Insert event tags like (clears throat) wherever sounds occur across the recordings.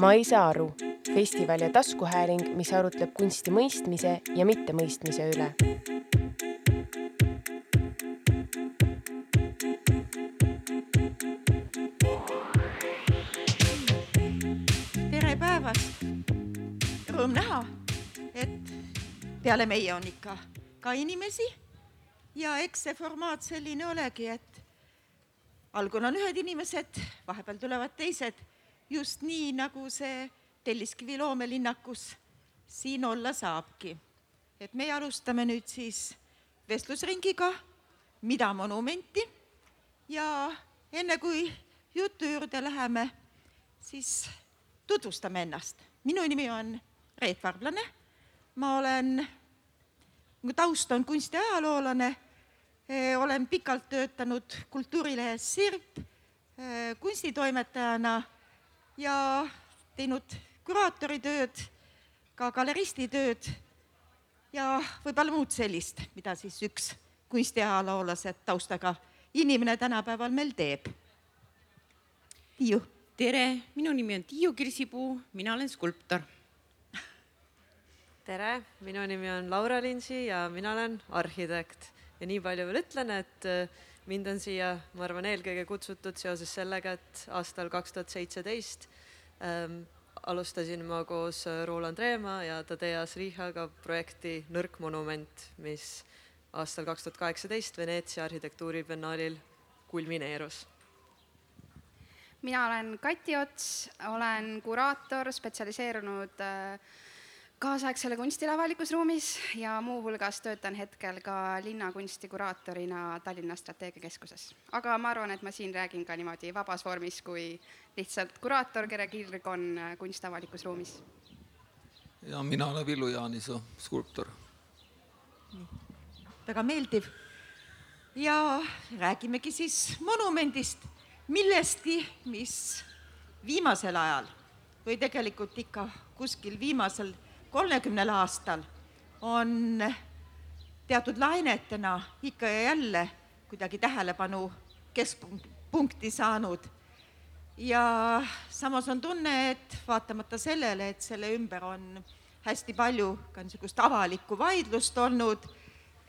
ma ei saa aru, festival ja taskuhääling, mis arutleb kunsti mõistmise ja mittemõistmise üle. tere päevast! Rõõm näha, et peale meie on ikka ka inimesi ja eks see formaat selline olegi, et algul on ühed inimesed, vahepeal tulevad teised, just nii, nagu see Telliskivi loomelinnakus siin olla saabki. et meie alustame nüüd siis vestlusringiga Mida monumenti ja enne kui jutu juurde läheme, siis tutvustame ennast. minu nimi on Reet Varblane, ma olen, mu taust on kunstiajaloolane, olen pikalt töötanud kultuurilehes Sirp kunstitoimetajana ja teinud kuraatoritööd, ka galeristitööd ja võib-olla muud sellist, mida siis üks kunstiajaloolased taustaga inimene tänapäeval meil teeb. Tiiu. tere, minu nimi on Tiiu Kirsipuu, mina olen skulptor. tere, minu nimi on Laura Linsi ja mina olen arhitekt ja nii palju veel ütlen, et mind on siia, ma arvan, eelkõige kutsutud seoses sellega, et aastal kaks tuhat seitseteist ähm, alustasin ma koos Roland Reema ja Tadeas Rihaga projekti Nõrk monument, mis aastal kaks tuhat kaheksateist Veneetsia arhitektuuribiennaalil kulmineerus. mina olen Kati Ots, olen kuraator, spetsialiseerunud äh, kaasaegsele kunstile avalikus ruumis ja muuhulgas töötan hetkel ka linnakunsti kuraatorina Tallinna Strateegiakeskuses. aga ma arvan, et ma siin räägin ka niimoodi vabas vormis kui lihtsalt kuraator, kelle kirg on äh, kunst avalikus ruumis. ja mina olen Villu Jaanisoo, skulptor. väga meeldiv. ja räägimegi siis monumendist, millestki, mis viimasel ajal või tegelikult ikka kuskil viimasel kolmekümnel aastal on teatud lainetena ikka ja jälle kuidagi tähelepanu keskpunkti saanud. ja samas on tunne, et vaatamata sellele, et selle ümber on hästi palju ka niisugust avalikku vaidlust olnud,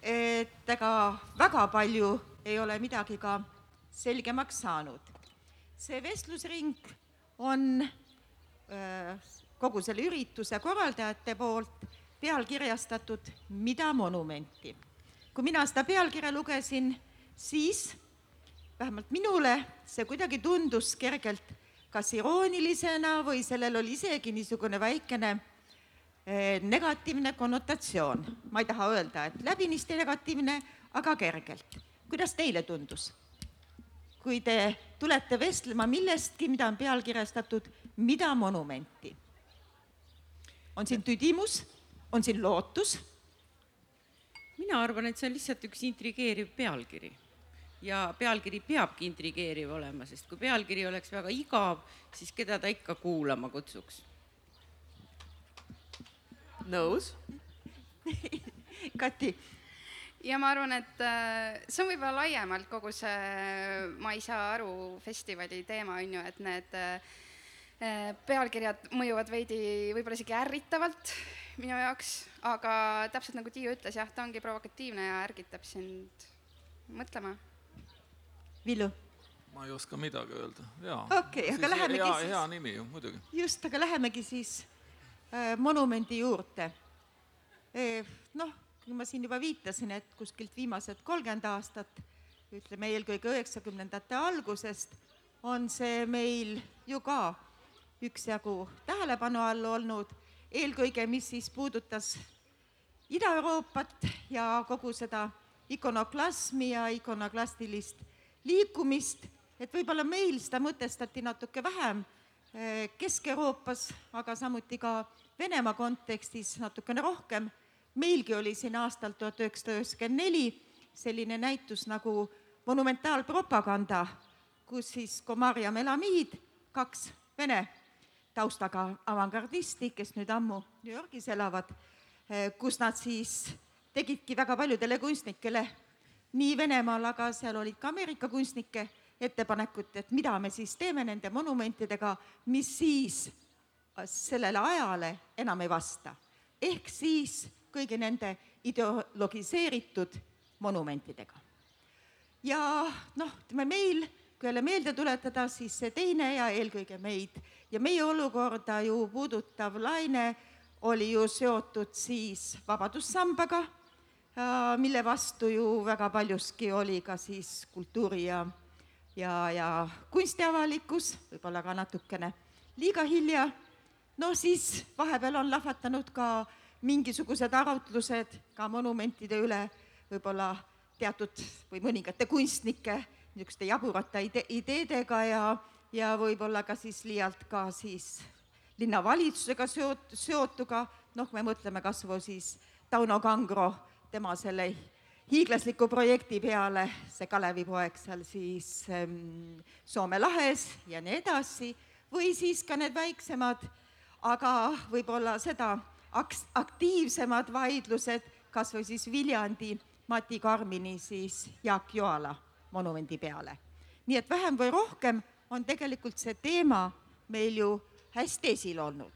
et ega väga palju ei ole midagi ka selgemaks saanud. see vestlusring on öö, kogu selle ürituse korraldajate poolt pealkirjastatud Mida monumenti. kui mina seda pealkirja lugesin, siis vähemalt minule see kuidagi tundus kergelt kas iroonilisena või sellel oli isegi niisugune väikene negatiivne konnotatsioon. ma ei taha öelda, et läbinisti negatiivne, aga kergelt. kuidas teile tundus? kui te tulete vestlema millestki, mida on pealkirjastatud Mida monumenti? On siin tüdimus, on siin lootus? mina arvan, et see on lihtsalt üks intrigeeriv pealkiri ja pealkiri peabki intrigeeriv olema, sest kui pealkiri oleks väga igav, siis keda ta ikka kuulama kutsuks? nõus (laughs) Kati? ja ma arvan, et äh, see on võib-olla laiemalt kogu see Ma ei saa aru festivali teema, on ju, et need äh, pealkirjad mõjuvad veidi võib-olla isegi ärritavalt minu jaoks, aga täpselt nagu Tiiu ütles, jah, ta ongi provokatiivne ja ärgitab sind mõtlema. Villu? ma ei oska midagi öelda, jaa. okei okay,, aga lähemegi hea, siis. hea nimi ju, muidugi. just, aga lähemegi siis äh, monumendi juurde e,. noh, kui ma siin juba viitasin, et kuskilt viimased kolmkümmend aastat, ütleme eelkõige üheksakümnendate algusest, on see meil ju ka üksjagu tähelepanu all olnud, eelkõige mis siis puudutas Ida-Euroopat ja kogu seda ikonoklasmi ja ikonoklastilist liikumist, et võib-olla meil seda mõtestati natuke vähem Kesk-Euroopas, aga samuti ka Venemaa kontekstis natukene rohkem. meilgi oli siin aastal tuhat üheksasada üheksakümmend neli selline näitus nagu monumentaalpropaganda, kus siis Komar ja Melamiid, kaks vene taustaga avangardisti, kes nüüd ammu New Yorgis elavad, kus nad siis tegidki väga paljudele kunstnikele nii Venemaal, aga seal olid ka Ameerika kunstnikke, ettepanekut, et mida me siis teeme nende monumentidega, mis siis sellele ajale enam ei vasta. ehk siis kõigi nende ideologiseeritud monumentidega. ja noh, ütleme meil, jälle meelde tuletada, siis see teine ja eelkõige meid ja meie olukorda ju puudutav laine oli ju seotud siis Vabadussambaga, äh, mille vastu ju väga paljuski oli ka siis kultuuri ja, ja, ja kunstiavalikkus, võib-olla ka natukene liiga hilja. no siis vahepeal on lahvatanud ka mingisugused arutlused ka monumentide üle, võib-olla teatud või mõningate kunstnike niisuguste jaburate ide ideedega ja, ja võib-olla ka siis liialt ka siis linnavalitsusega seot-, seotuga, noh, me mõtleme kas või siis Tauno Kangro, tema selle hiiglasliku projekti peale, see Kalevipoeg seal siis ähm, Soome lahes ja nii edasi, või siis ka need väiksemad, aga võib-olla seda aks-, aktiivsemad vaidlused, kas või siis Viljandi Mati Karmini siis Jaak Joala monumendi peale. nii et vähem või rohkem on tegelikult see teema meil ju hästi esil olnud.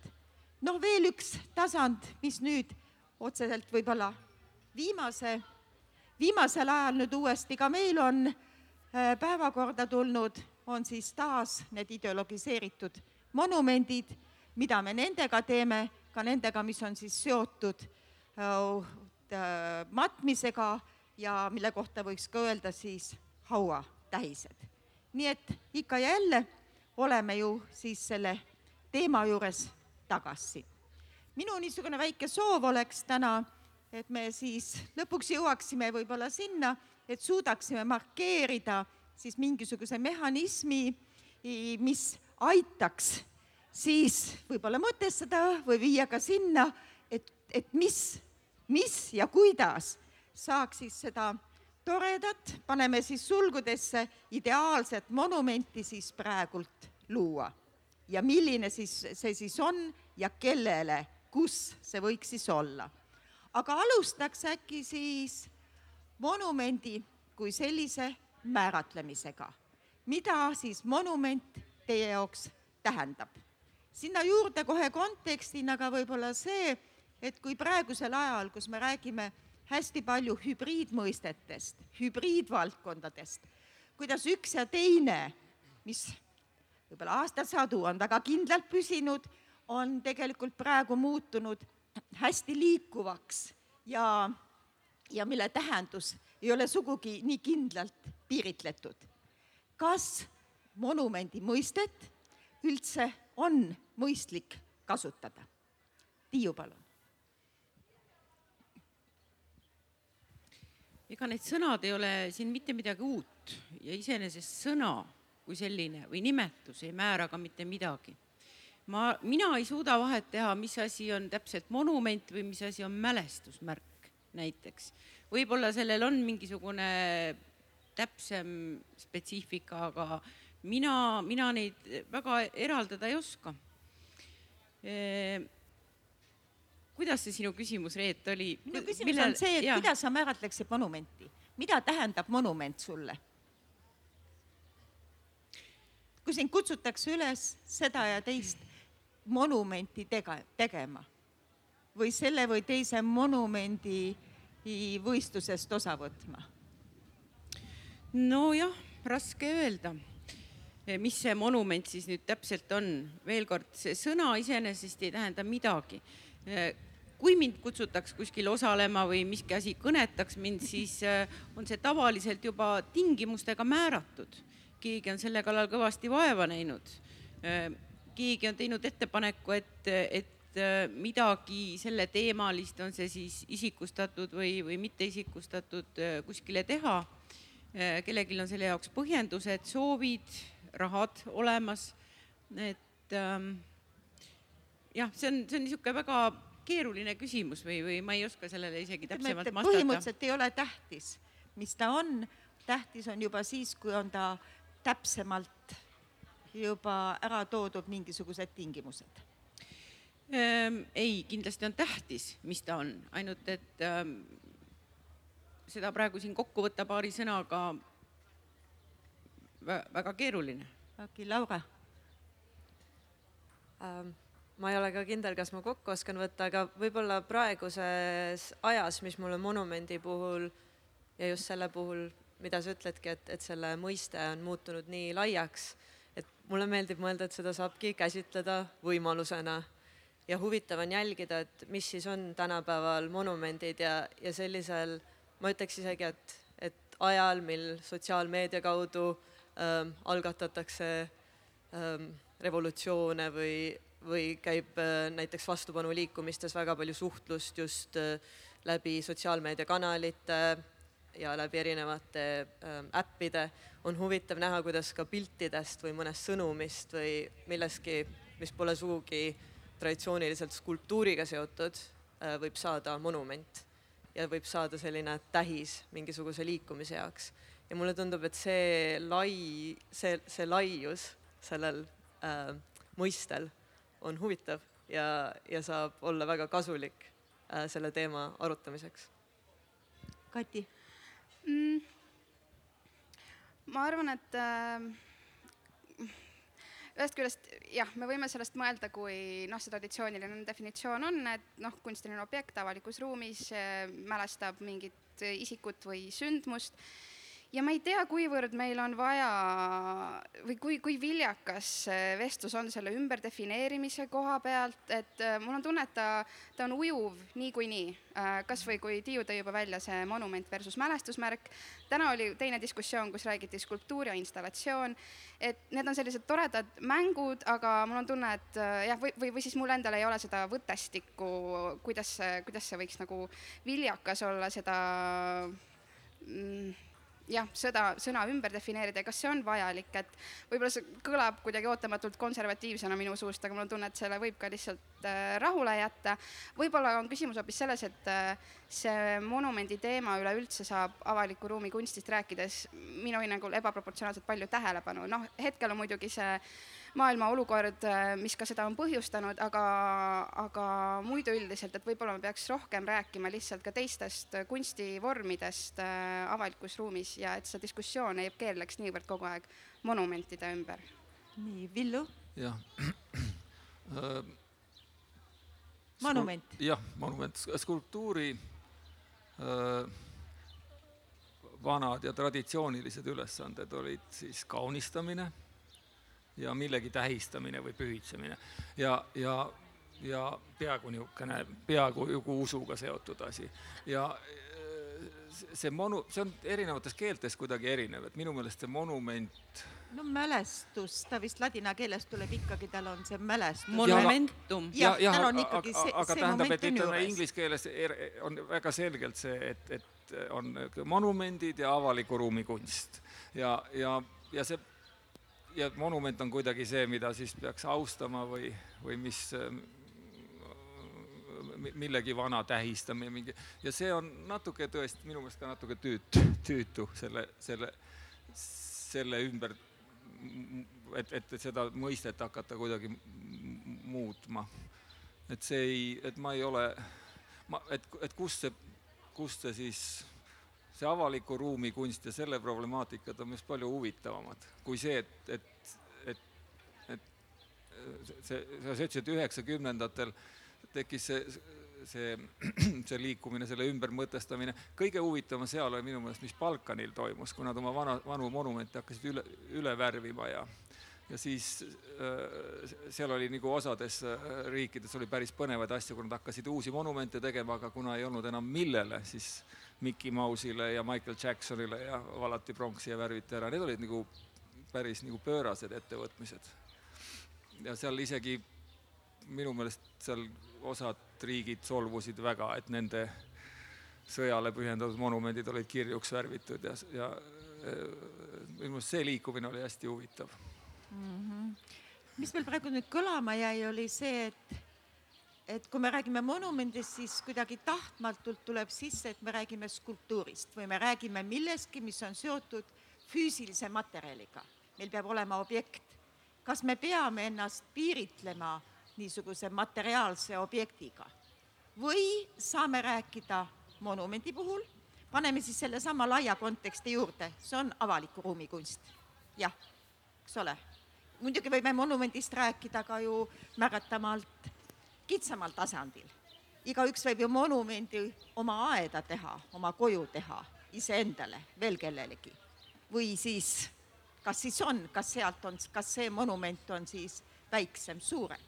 noh, veel üks tasand, mis nüüd otseselt võib-olla viimase, viimasel ajal nüüd uuesti ka meil on äh, päevakorda tulnud, on siis taas need ideologiseeritud monumendid, mida me nendega teeme, ka nendega, mis on siis seotud äh, matmisega ja mille kohta võiks ka öelda siis hauatähised. nii et ikka ja jälle oleme ju siis selle teema juures tagasi. minu niisugune väike soov oleks täna, et me siis lõpuks jõuaksime võib-olla sinna, et suudaksime markeerida siis mingisuguse mehhanismi, mis aitaks siis võib-olla mõtestada või viia ka sinna, et, et mis, mis ja kuidas saaks siis seda toredat, paneme siis sulgudesse, ideaalset monumenti siis praegult luua. ja milline siis see siis on ja kellele, kus see võiks siis olla. aga alustaks äkki siis monumendi kui sellise määratlemisega. mida siis monument teie jaoks tähendab? sinna juurde kohe kontekstina ka võib-olla see, et kui praegusel ajal, kus me räägime hästi palju hübriidmõistetest, hübriidvaldkondadest, kuidas üks ja teine, mis võib-olla aastasadu on väga kindlalt püsinud, on tegelikult praegu muutunud hästi liikuvaks ja, ja mille tähendus ei ole sugugi nii kindlalt piiritletud. kas monumendi mõistet üldse on mõistlik kasutada? Tiiu, palun ega need sõnad ei ole siin mitte midagi uut ja iseenesest sõna kui selline või nimetus ei määra ka mitte midagi. ma, mina ei suuda vahet teha, mis asi on täpselt monument või mis asi on mälestusmärk näiteks. võib-olla sellel on mingisugune täpsem spetsiifika, aga mina, mina neid väga eraldada ei oska kuidas see sinu küsimus, Reet, oli? minu küsimus Millel... on see, et ja. kuidas sa määratleksid monumenti, mida tähendab monument sulle? kui sind kutsutakse üles seda ja teist monumenti tega-, tegema või selle või teise monumendi võistlusest osa võtma? nojah, raske öelda, mis see monument siis nüüd täpselt on. veel kord, see sõna iseenesest ei tähenda midagi kui mind kutsutaks kuskil osalema või miski asi kõnetaks mind, siis äh, on see tavaliselt juba tingimustega määratud. keegi on selle kallal kõvasti vaeva näinud. Äh, keegi on teinud ettepaneku, et, et äh, midagi selleteemalist, on see siis isikustatud või, või mitte isikustatud, kuskile teha. kellelgi on selle jaoks põhjendused, soovid, rahad olemas. et ähm, jah, see on, see on niisugune väga keeruline küsimus või, või ma ei oska sellele isegi täpsemalt vastata. põhimõtteliselt ei ole tähtis, mis ta on, tähtis on juba siis, kui on ta täpsemalt juba ära toodud mingisugused tingimused ähm,. ei, kindlasti on tähtis, mis ta on, ainult et ähm, seda praegu siin kokku võtta paari sõnaga väga keeruline. okei, Laura ähm,? Ma ei ole ka kindel, kas ma kokku oskan võtta, aga võib-olla praeguses ajas, mis mulle monumendi puhul ja just selle puhul, mida sa ütledki, et, et selle mõiste on muutunud nii laiaks, et mulle meeldib mõelda, et seda saabki käsitleda võimalusena. ja huvitav on jälgida, et mis siis on tänapäeval monumendid ja, ja sellisel, ma ütleks isegi, et, et ajal, mil sotsiaalmeedia kaudu ähm, algatatakse ähm, revolutsioone või, või käib äh, näiteks vastupanuliikumistes väga palju suhtlust just äh, läbi sotsiaalmeediakanalite ja läbi erinevate ähm, äppide, on huvitav näha, kuidas ka piltidest või mõnest sõnumist või millestki, mis pole sugugi traditsiooniliselt skulptuuriga seotud, äh, võib saada monument ja võib saada selline tähis mingisuguse liikumise jaoks. ja mulle tundub, et see lai, see, see laius sellel äh, mõistel on huvitav ja, ja saab olla väga kasulik äh, selle teema arutamiseks. Kati mm,? ma arvan, et äh, ühest küljest jah, me võime sellest mõelda, kui noh, see traditsiooniline definitsioon on, et noh, kunstiline objekt avalikus ruumis äh, mälestab mingit isikut või sündmust ja ma ei tea, kuivõrd meil on vaja või kui, kui viljakas vestlus on selle ümberdefineerimise koha pealt, et äh, mul on tunne, et ta, ta on ujuv niikuinii. Äh, kasvõi kui Tiiu tõi juba välja see monument versus mälestusmärk. täna oli teine diskussioon, kus räägiti skulptuur ja installatsioon. et need on sellised toredad mängud, aga mul on tunne, et äh, jah, või, või, või siis mul endal ei ole seda võttestikku, kuidas see, kuidas see võiks nagu viljakas olla, seda mm, jah, seda sõna ümber defineerida ja kas see on vajalik, et võib-olla see kõlab kuidagi ootamatult konservatiivsena minu suust, aga mul on tunne, et selle võib ka lihtsalt äh, rahule jätta. võib-olla on küsimus hoopis selles, et äh, see monumendi teema üleüldse saab avaliku ruumi kunstist rääkides minu hinnangul ebaproportsionaalselt palju tähelepanu, noh, hetkel on muidugi see maailma olukord, äh, mis ka seda on põhjustanud, aga, aga muidu üldiselt, et võib-olla me peaks rohkem rääkima lihtsalt ka teistest kunstivormidest äh, avalikus ruumis ja et see diskussioon ei keerleks niivõrd kogu aeg monumentide ümber. nii, Villu? jah (clears throat) äh, monument. jah, monument, skulptuuri äh, vanad ja traditsioonilised ülesanded olid siis kaunistamine ja millegi tähistamine või pühitsemine ja, ja, ja peaaegu niisugune, peaaegu nagu usuga seotud asi ja äh, see monu-, see on erinevates keeltes kuidagi erinev, et minu meelest see monument no mälestus, ta vist ladina keelest tuleb ikkagi, tal on see mälestus. monumentum. jah ja, ja, tal on ikkagi see, aga see tähendab, et ütleme inglise keeles er-, on väga selgelt see, et, et on monumendid ja avaliku ruumi kunst ja, ja, ja see ja monument on kuidagi see, mida siis peaks austama või, või mis, millegi vana tähistamine, mingi, ja see on natuke tõesti minu meelest ka natuke tüütu, tüütu selle, selle, selle ümber, et, et seda mõistet hakata kuidagi muutma. et see ei, et ma ei ole, ma, et, et kust see, kust see siis see avaliku ruumi kunst ja selle problemaatikad on minust palju huvitavamad kui see, et, et, et, et see, sa ütlesid, et üheksakümnendatel tekkis see, see, see liikumine, selle ümbermõtestamine, kõige huvitavam seal oli minu meelest, mis Balkanil toimus, kui nad oma vana, vanu monumente hakkasid üle, üle värvima ja ja siis äh, seal oli nagu osades äh, riikides oli päris põnevaid asju, kui nad hakkasid uusi monumente tegema, aga kuna ei olnud enam millele, siis Mickey Mouse'ile ja Michael Jacksonile ja valati pronksi ja värviti ära, need olid nagu päris nagu pöörased ettevõtmised. ja seal isegi minu meelest seal osad riigid solvusid väga, et nende sõjale pühendatud monumendid olid kirjuks värvitud ja, ja minu meelest see liikumine oli hästi huvitav mm. -hmm. mis meil praegu nüüd kõlama jäi, oli see, et et kui me räägime monumendist, siis kuidagi tahtmatult tuleb sisse, et me räägime skulptuurist või me räägime millestki, mis on seotud füüsilise materjaliga. meil peab olema objekt. kas me peame ennast piiritlema niisuguse materiaalse objektiga või saame rääkida monumendi puhul, paneme siis sellesama laia konteksti juurde, see on avaliku ruumi kunst. jah, eks ole. Muidugi võime monumendist rääkida ka ju märgatamalt kitsamal tasandil. igaüks võib ju monumendi oma aeda teha, oma koju teha, iseendale, veel kellelegi. või siis, kas siis on, kas sealt on, kas see monument on siis väiksem, suurem?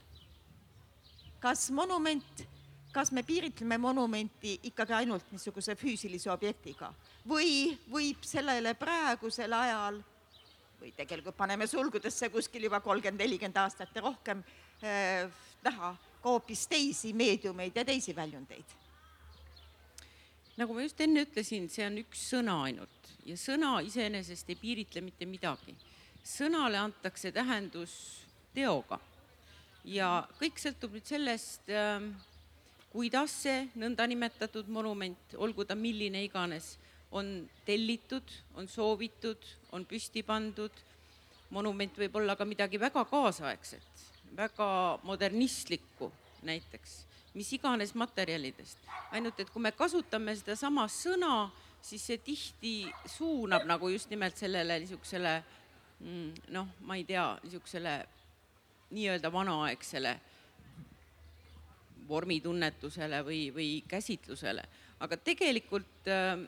kas monument, kas me piiritleme monumenti ikkagi ainult niisuguse füüsilise objektiga või võib sellele praegusel ajal või tegelikult paneme sulgudesse kuskil juba kolmkümmend, nelikümmend aastat ja rohkem äh, näha ka hoopis teisi meediumeid ja teisi väljundeid. nagu ma just enne ütlesin, see on üks sõna ainult ja sõna iseenesest ei piiritle mitte midagi. sõnale antakse tähendus teoga ja kõik sõltub nüüd sellest äh,, kuidas see nõndanimetatud monument, olgu ta milline iganes, on tellitud, on soovitud, on püsti pandud. monument võib olla ka midagi väga kaasaegset, väga modernistlikku näiteks, mis iganes materjalidest. ainult et kui me kasutame sedasama sõna, siis see tihti suunab nagu just nimelt sellele niisugusele mm, noh, ma ei tea, niisugusele nii-öelda vanaaegsele vormitunnetusele või, või käsitlusele, aga tegelikult äh,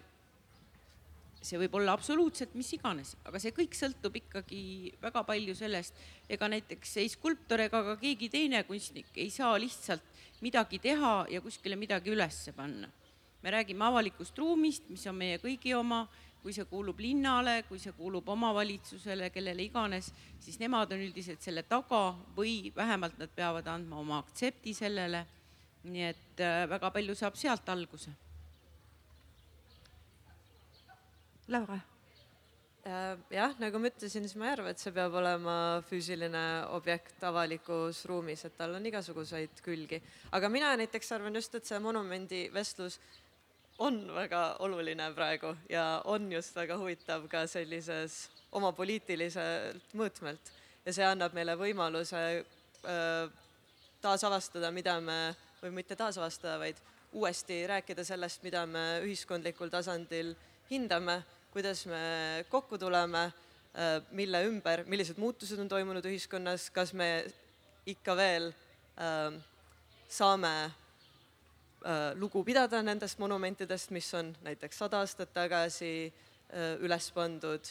see võib olla absoluutselt mis iganes, aga see kõik sõltub ikkagi väga palju sellest, ega näiteks ei skulptor ega ka keegi teine kunstnik ei saa lihtsalt midagi teha ja kuskile midagi ülesse panna. me räägime avalikust ruumist, mis on meie kõigi oma, kui see kuulub linnale, kui see kuulub omavalitsusele, kellele iganes, siis nemad on üldiselt selle taga või vähemalt nad peavad andma oma aktsepti sellele. nii et äh, väga palju saab sealt alguse Laura? Äh, jah, nagu ma ütlesin, siis ma ei arva, et see peab olema füüsiline objekt avalikus ruumis, et tal on igasuguseid külgi. aga mina näiteks arvan just, et see monumendi vestlus on väga oluline praegu ja on just väga huvitav ka sellises oma poliitiliselt mõõtmelt ja see annab meile võimaluse äh, taasavastada, mida me, või mitte taasavastada, vaid uuesti rääkida sellest, mida me ühiskondlikul tasandil hindame kuidas me kokku tuleme, äh, mille ümber, millised muutused on toimunud ühiskonnas, kas me ikka veel äh, saame äh, lugu pidada nendest monumentidest, mis on näiteks sada aastat tagasi äh, üles pandud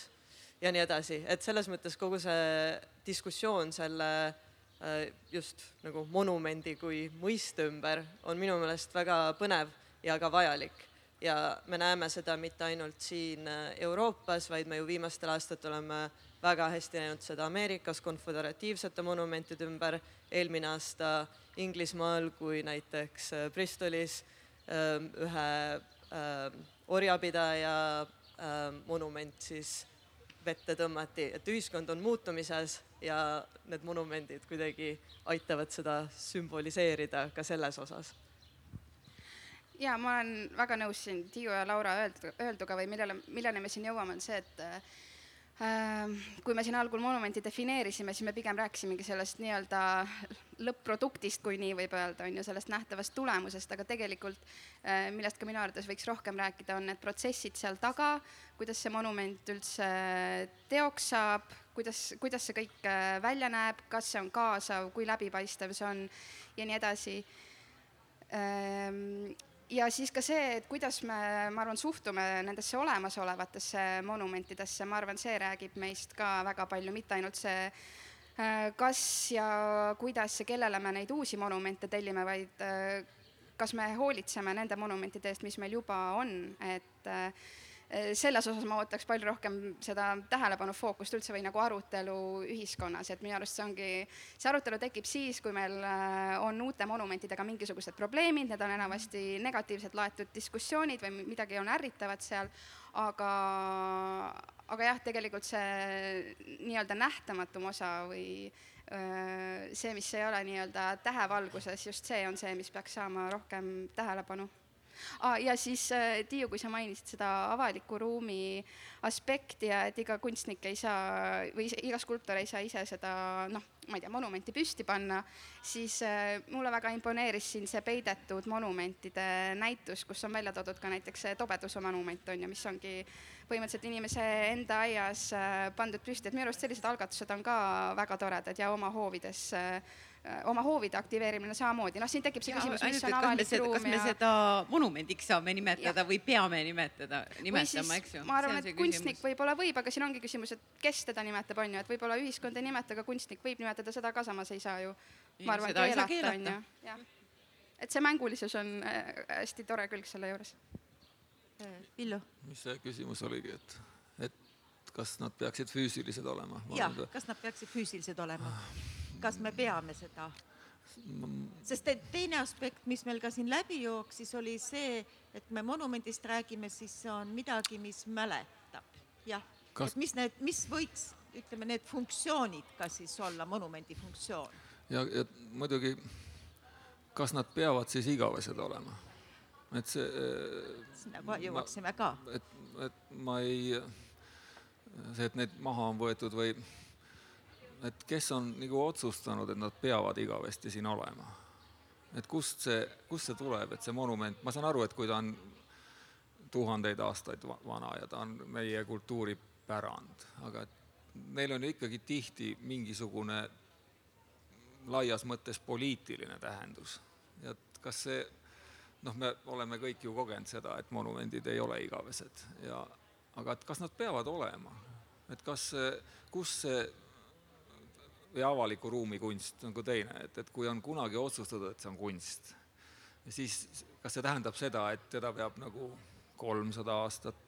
ja nii edasi, et selles mõttes kogu see diskussioon selle äh, just nagu monumendi kui mõiste ümber on minu meelest väga põnev ja ka vajalik ja me näeme seda mitte ainult siin äh, Euroopas, vaid me ju viimastel aastatel oleme väga hästi näinud seda Ameerikas konföderatiivsete monumentide ümber, eelmine aasta Inglismaal kui näiteks äh, Bristolis ähm, ühe ähm, orjapidaja ähm, monument siis vette tõmmati, et ühiskond on muutumises ja need monumendid kuidagi aitavad seda sümboliseerida ka selles osas ja ma olen väga nõus siin Tiiu ja Laura öeldu, öelduga või millele, milleni me siin jõuame, on see, et äh, kui me siin algul monumenti defineerisime, siis me pigem rääkisimegi sellest nii-öelda lõpp-produktist, kui nii võib öelda, on ju, sellest nähtavast tulemusest, aga tegelikult äh, millest ka minu arvates võiks rohkem rääkida, on need protsessid seal taga, kuidas see monument üldse teoks saab, kuidas, kuidas see kõik äh, välja näeb, kas see on kaasav, kui läbipaistev see on ja nii edasi. Ähm, ja siis ka see, et kuidas me, ma arvan, suhtume nendesse olemasolevatesse monumentidesse, ma arvan, see räägib meist ka väga palju, mitte ainult see, äh, kas ja kuidas ja kellele me neid uusi monumente tellime, vaid äh, kas me hoolitseme nende monumentide eest, mis meil juba on, et äh, selles osas ma ootaks palju rohkem seda tähelepanu fookust üldse või nagu arutelu ühiskonnas, et minu arust see ongi, see arutelu tekib siis, kui meil äh, on uute monumentidega mingisugused probleemid, need on enamasti negatiivselt laetud diskussioonid või midagi on ärritavat seal, aga, aga jah, tegelikult see nii-öelda nähtamatum osa või äh, see, mis ei ole nii-öelda tähevalguses, just see on see, mis peaks saama rohkem tähelepanu ah,. ja siis äh, Tiiu, kui sa mainisid seda avaliku ruumi aspekti ja et iga kunstnik ei saa või iga skulptor ei saa ise seda noh, ma ei tea, monumenti püsti panna, siis äh, mulle väga imponeeris siin see peidetud monumentide näitus, kus on välja toodud ka näiteks see Tobeduse monument on ju, mis ongi põhimõtteliselt inimese enda aias äh, pandud püsti, et minu arust sellised algatused on ka väga toredad ja oma hoovides äh, oma hoovide aktiveerimine samamoodi, noh, siin tekib see küsimus, mis on avalik ruum kas me ja seda monumendiks saame nimetada ja. või peame nimetada, nimetama, eks ju? ma arvan, et kunstnik võib-olla võib, aga siin ongi küsimus, et kes teda nimetab, on ju, et võib-olla ühiskond ei nimeta, aga kunstnik võib nimetada seda ka, samas ei saa ju, ma arvan, keelata, on ju, jah. et see mängulisus on äh, hästi tore külg selle juures. Villu? mis see küsimus oligi, et, et kas nad peaksid füüsilised olema? jah, kas nad peaksid füüsilised olema? Kas me peame seda? sest et teine aspekt, mis meil ka siin läbi jooksis, oli see, et me monumendist räägime, siis see on midagi, mis mäletab, jah et mis need, mis võiks, ütleme, need funktsioonid ka siis olla, monumendi funktsioon. ja, ja muidugi, kas nad peavad siis igavesed olema? et see. sinna kohe jõuaksime ka. et, et ma ei, see, et need maha on võetud või et kes on nagu otsustanud, et nad peavad igavesti siin olema? et kust see, kust see tuleb, et see monument, ma saan aru, et kui ta on tuhandeid aastaid vana ja ta on meie kultuuripärand, aga neil on ju ikkagi tihti mingisugune laias mõttes poliitiline tähendus. et kas see, noh, me oleme kõik ju kogenud seda, et monumendid ei ole igavesed ja aga et kas nad peavad olema, et kas, kus see või avaliku ruumi kunst on ka teine, et, et kui on kunagi otsustatud, et see on kunst, siis kas see tähendab seda, et teda peab nagu kolmsada aastat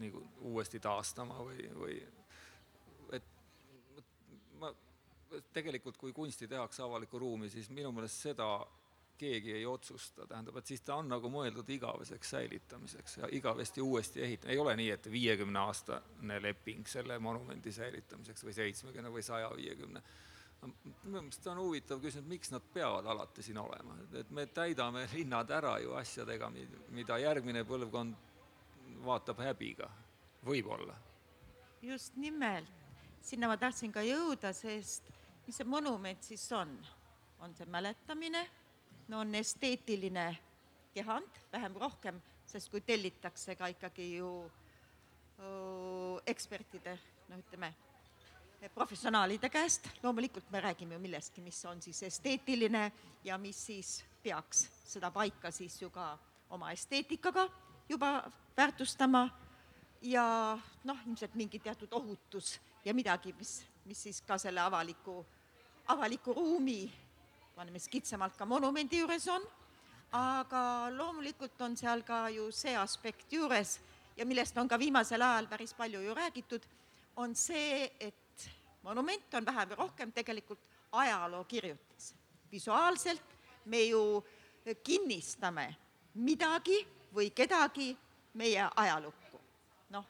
nagu uuesti taastama või, või et ma tegelikult, kui kunsti tehakse avalikku ruumi, siis minu meelest seda keegi ei otsusta, tähendab, et siis ta on nagu mõeldud igaveseks säilitamiseks ja igavesti uuesti ehitamine, ei ole nii, et viiekümne aastane leping selle monumendi säilitamiseks või seitsmekümne või saja viiekümne. minu meelest on huvitav küsimus, miks nad peavad alati siin olema, et me täidame linnad ära ju asjadega, mida järgmine põlvkond vaatab häbiga, võib-olla. just nimelt, sinna ma tahtsin ka jõuda, sest mis see monument siis on? on see mäletamine on esteetiline kehand, vähem-rohkem, sest kui tellitakse ka ikkagi ju ekspertide, noh, ütleme, professionaalide käest, loomulikult me räägime ju millestki, mis on siis esteetiline ja mis siis peaks seda paika siis ju ka oma esteetikaga juba väärtustama ja noh, ilmselt mingi teatud ohutus ja midagi, mis, mis siis ka selle avaliku, avaliku ruumi paneme siis kitsamalt ka monumendi juures on, aga loomulikult on seal ka ju see aspekt juures ja millest on ka viimasel ajal päris palju ju räägitud, on see, et monument on vähem või rohkem tegelikult ajalookirjutis. visuaalselt me ju kinnistame midagi või kedagi meie ajalukku. noh,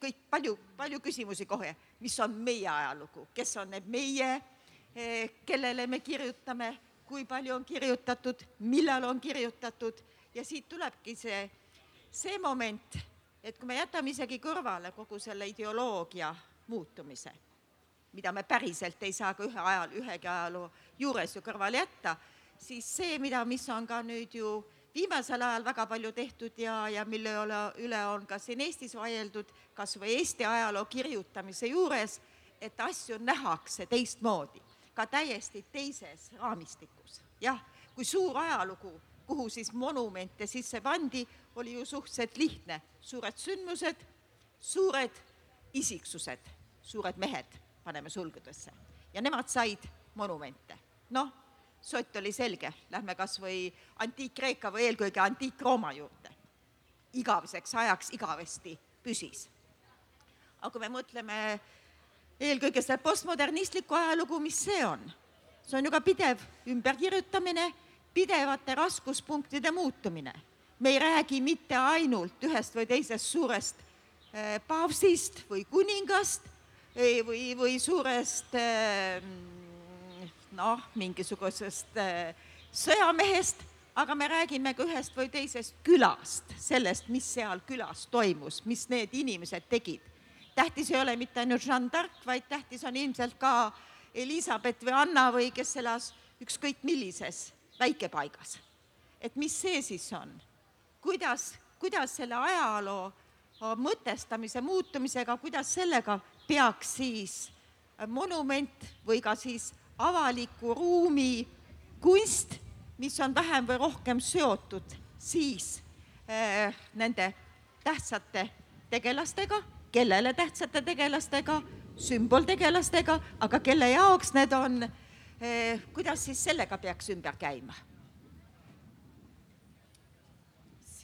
kõik palju, palju küsimusi kohe, mis on meie ajalugu, kes on need meie kellele me kirjutame, kui palju on kirjutatud, millal on kirjutatud. Ja siit tulebki see, see moment, et kui me jätame isegi kõrvale kogu selle ideoloogia muutumise, mida me päriselt ei saa ka ühe ajal, ühegi ajaloo juures ju kõrvale jätta, siis see, mida, mis on ka nüüd ju viimasel ajal väga palju tehtud ja, ja mille üle, üle on ka siin Eestis vaieldud, kas või Eesti ajaloo kirjutamise juures, et asju nähakse teistmoodi ka täiesti teises raamistikus. jah, kui suur ajalugu, kuhu siis monumente sisse pandi, oli ju suhteliselt lihtne, suured sündmused, suured isiksused, suured mehed paneme sulgudesse ja nemad said monumente. noh, sott oli selge, lähme kas või Antiik-Kreeka või eelkõige Antiik-Rooma juurde. igaveseks ajaks igavesti püsis. aga kui me mõtleme eelkõige seda postmodernistlikku ajalugu, mis see on? see on ju ka pidev ümberkirjutamine, pidevate raskuspunktide muutumine. me ei räägi mitte ainult ühest või teisest suurest äh, paavstist või kuningast või, või suurest äh, noh, mingisugusest sõjamehest, aga me räägime ka ühest või teisest külast, sellest, mis seal külas toimus, mis need inimesed tegid tähtis ei ole mitte ainult Jeanne d'Arc, vaid tähtis on ilmselt ka Elizabeth või Anna või kes elas ükskõik millises väikepaigas. et mis see siis on? kuidas, kuidas selle ajaloo mõtestamise muutumisega, kuidas sellega peaks siis monument või ka siis avaliku ruumi kunst, mis on vähem või rohkem seotud siis äh, nende tähtsate tegelastega, kellele tähtsate tegelastega, sümboltegelastega, aga kelle jaoks need on äh,, kuidas siis sellega peaks ümber käima?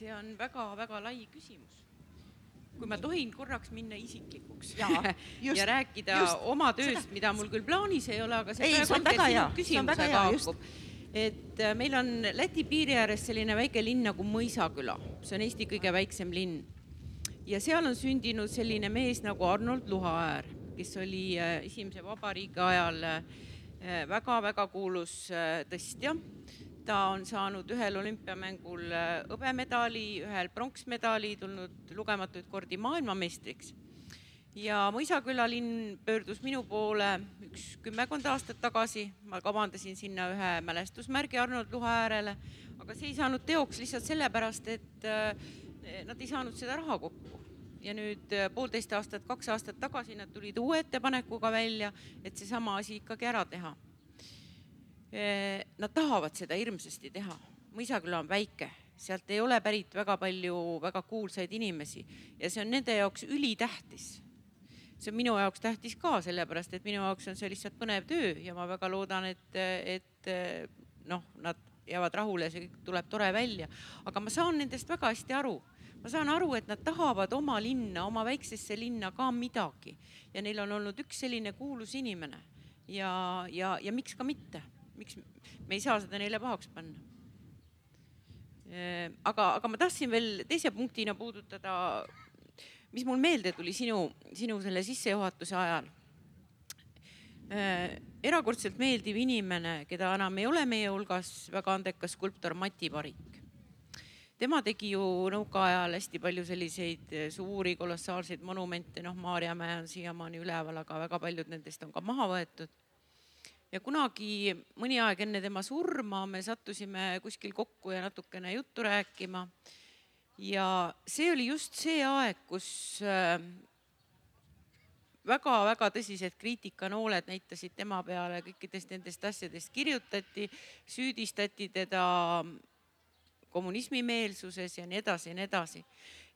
see on väga-väga lai küsimus kui ma tohin korraks minna isiklikuks (laughs) ja, just, ja rääkida just, oma tööst, mida mul küll plaanis ei ole, aga see ei, praegu hetkel sinu küsimusega haakub. et äh, meil on Läti piiri ääres selline väike linn nagu Mõisaküla, see on Eesti kõige väiksem linn. Ja seal on sündinud selline mees nagu Arnold Luhaäär, kes oli äh, esimese vabariigi ajal väga-väga äh, kuulus tõstja ta on saanud ühel olümpiamängul äh, hõbemedali, ühel pronksmedali, tulnud lugematuid kordi maailmameistriks. ja Mõisaküla linn pöördus minu poole üks kümmekond aastat tagasi, ma kavandasin sinna ühe mälestusmärgi Arnold Luha äärele, aga see ei saanud teoks lihtsalt sellepärast, et äh, nad ei saanud seda raha kokku ja nüüd äh, poolteist aastat, kaks aastat tagasi nad tulid uue ettepanekuga välja, et seesama asi ikkagi ära teha Eh, nad tahavad seda hirmsasti teha. Mõisaküla on väike, sealt ei ole pärit väga palju väga kuulsaid inimesi ja see on nende jaoks ülitähtis. see on minu jaoks tähtis ka, sellepärast et minu jaoks on see lihtsalt põnev töö ja ma väga loodan, et, et noh, nad jäävad rahule, see kõik tuleb tore välja. aga ma saan nendest väga hästi aru ma saan aru, et nad tahavad oma linna, oma väiksesse linna ka midagi ja neil on olnud üks selline kuulus inimene ja, ja, ja miks ka mitte miks me ei saa seda neile pahaks panna? Äh, aga, aga ma tahtsin veel teise punktina puudutada, mis mul meelde tuli sinu, sinu selle sissejuhatuse ajal. Äh, erakordselt meeldiv inimene, keda enam ei ole meie hulgas, väga andekas skulptor Mati Varik tema tegi ju nõukaajal hästi palju selliseid suuri kolossaalseid monumente, noh, Maarjamäe on siiamaani üleval, aga väga paljud nendest on ka maha võetud. Ja kunagi mõni aeg enne tema surma me sattusime kuskil kokku ja natukene juttu rääkima. ja see oli just see aeg, kus väga-väga äh, tõsised kriitikanooled näitasid tema peale, kõikidest nendest asjadest. Kirjutati, süüdistati teda kommunismimeelsuses ja nii edasi ja nii edasi.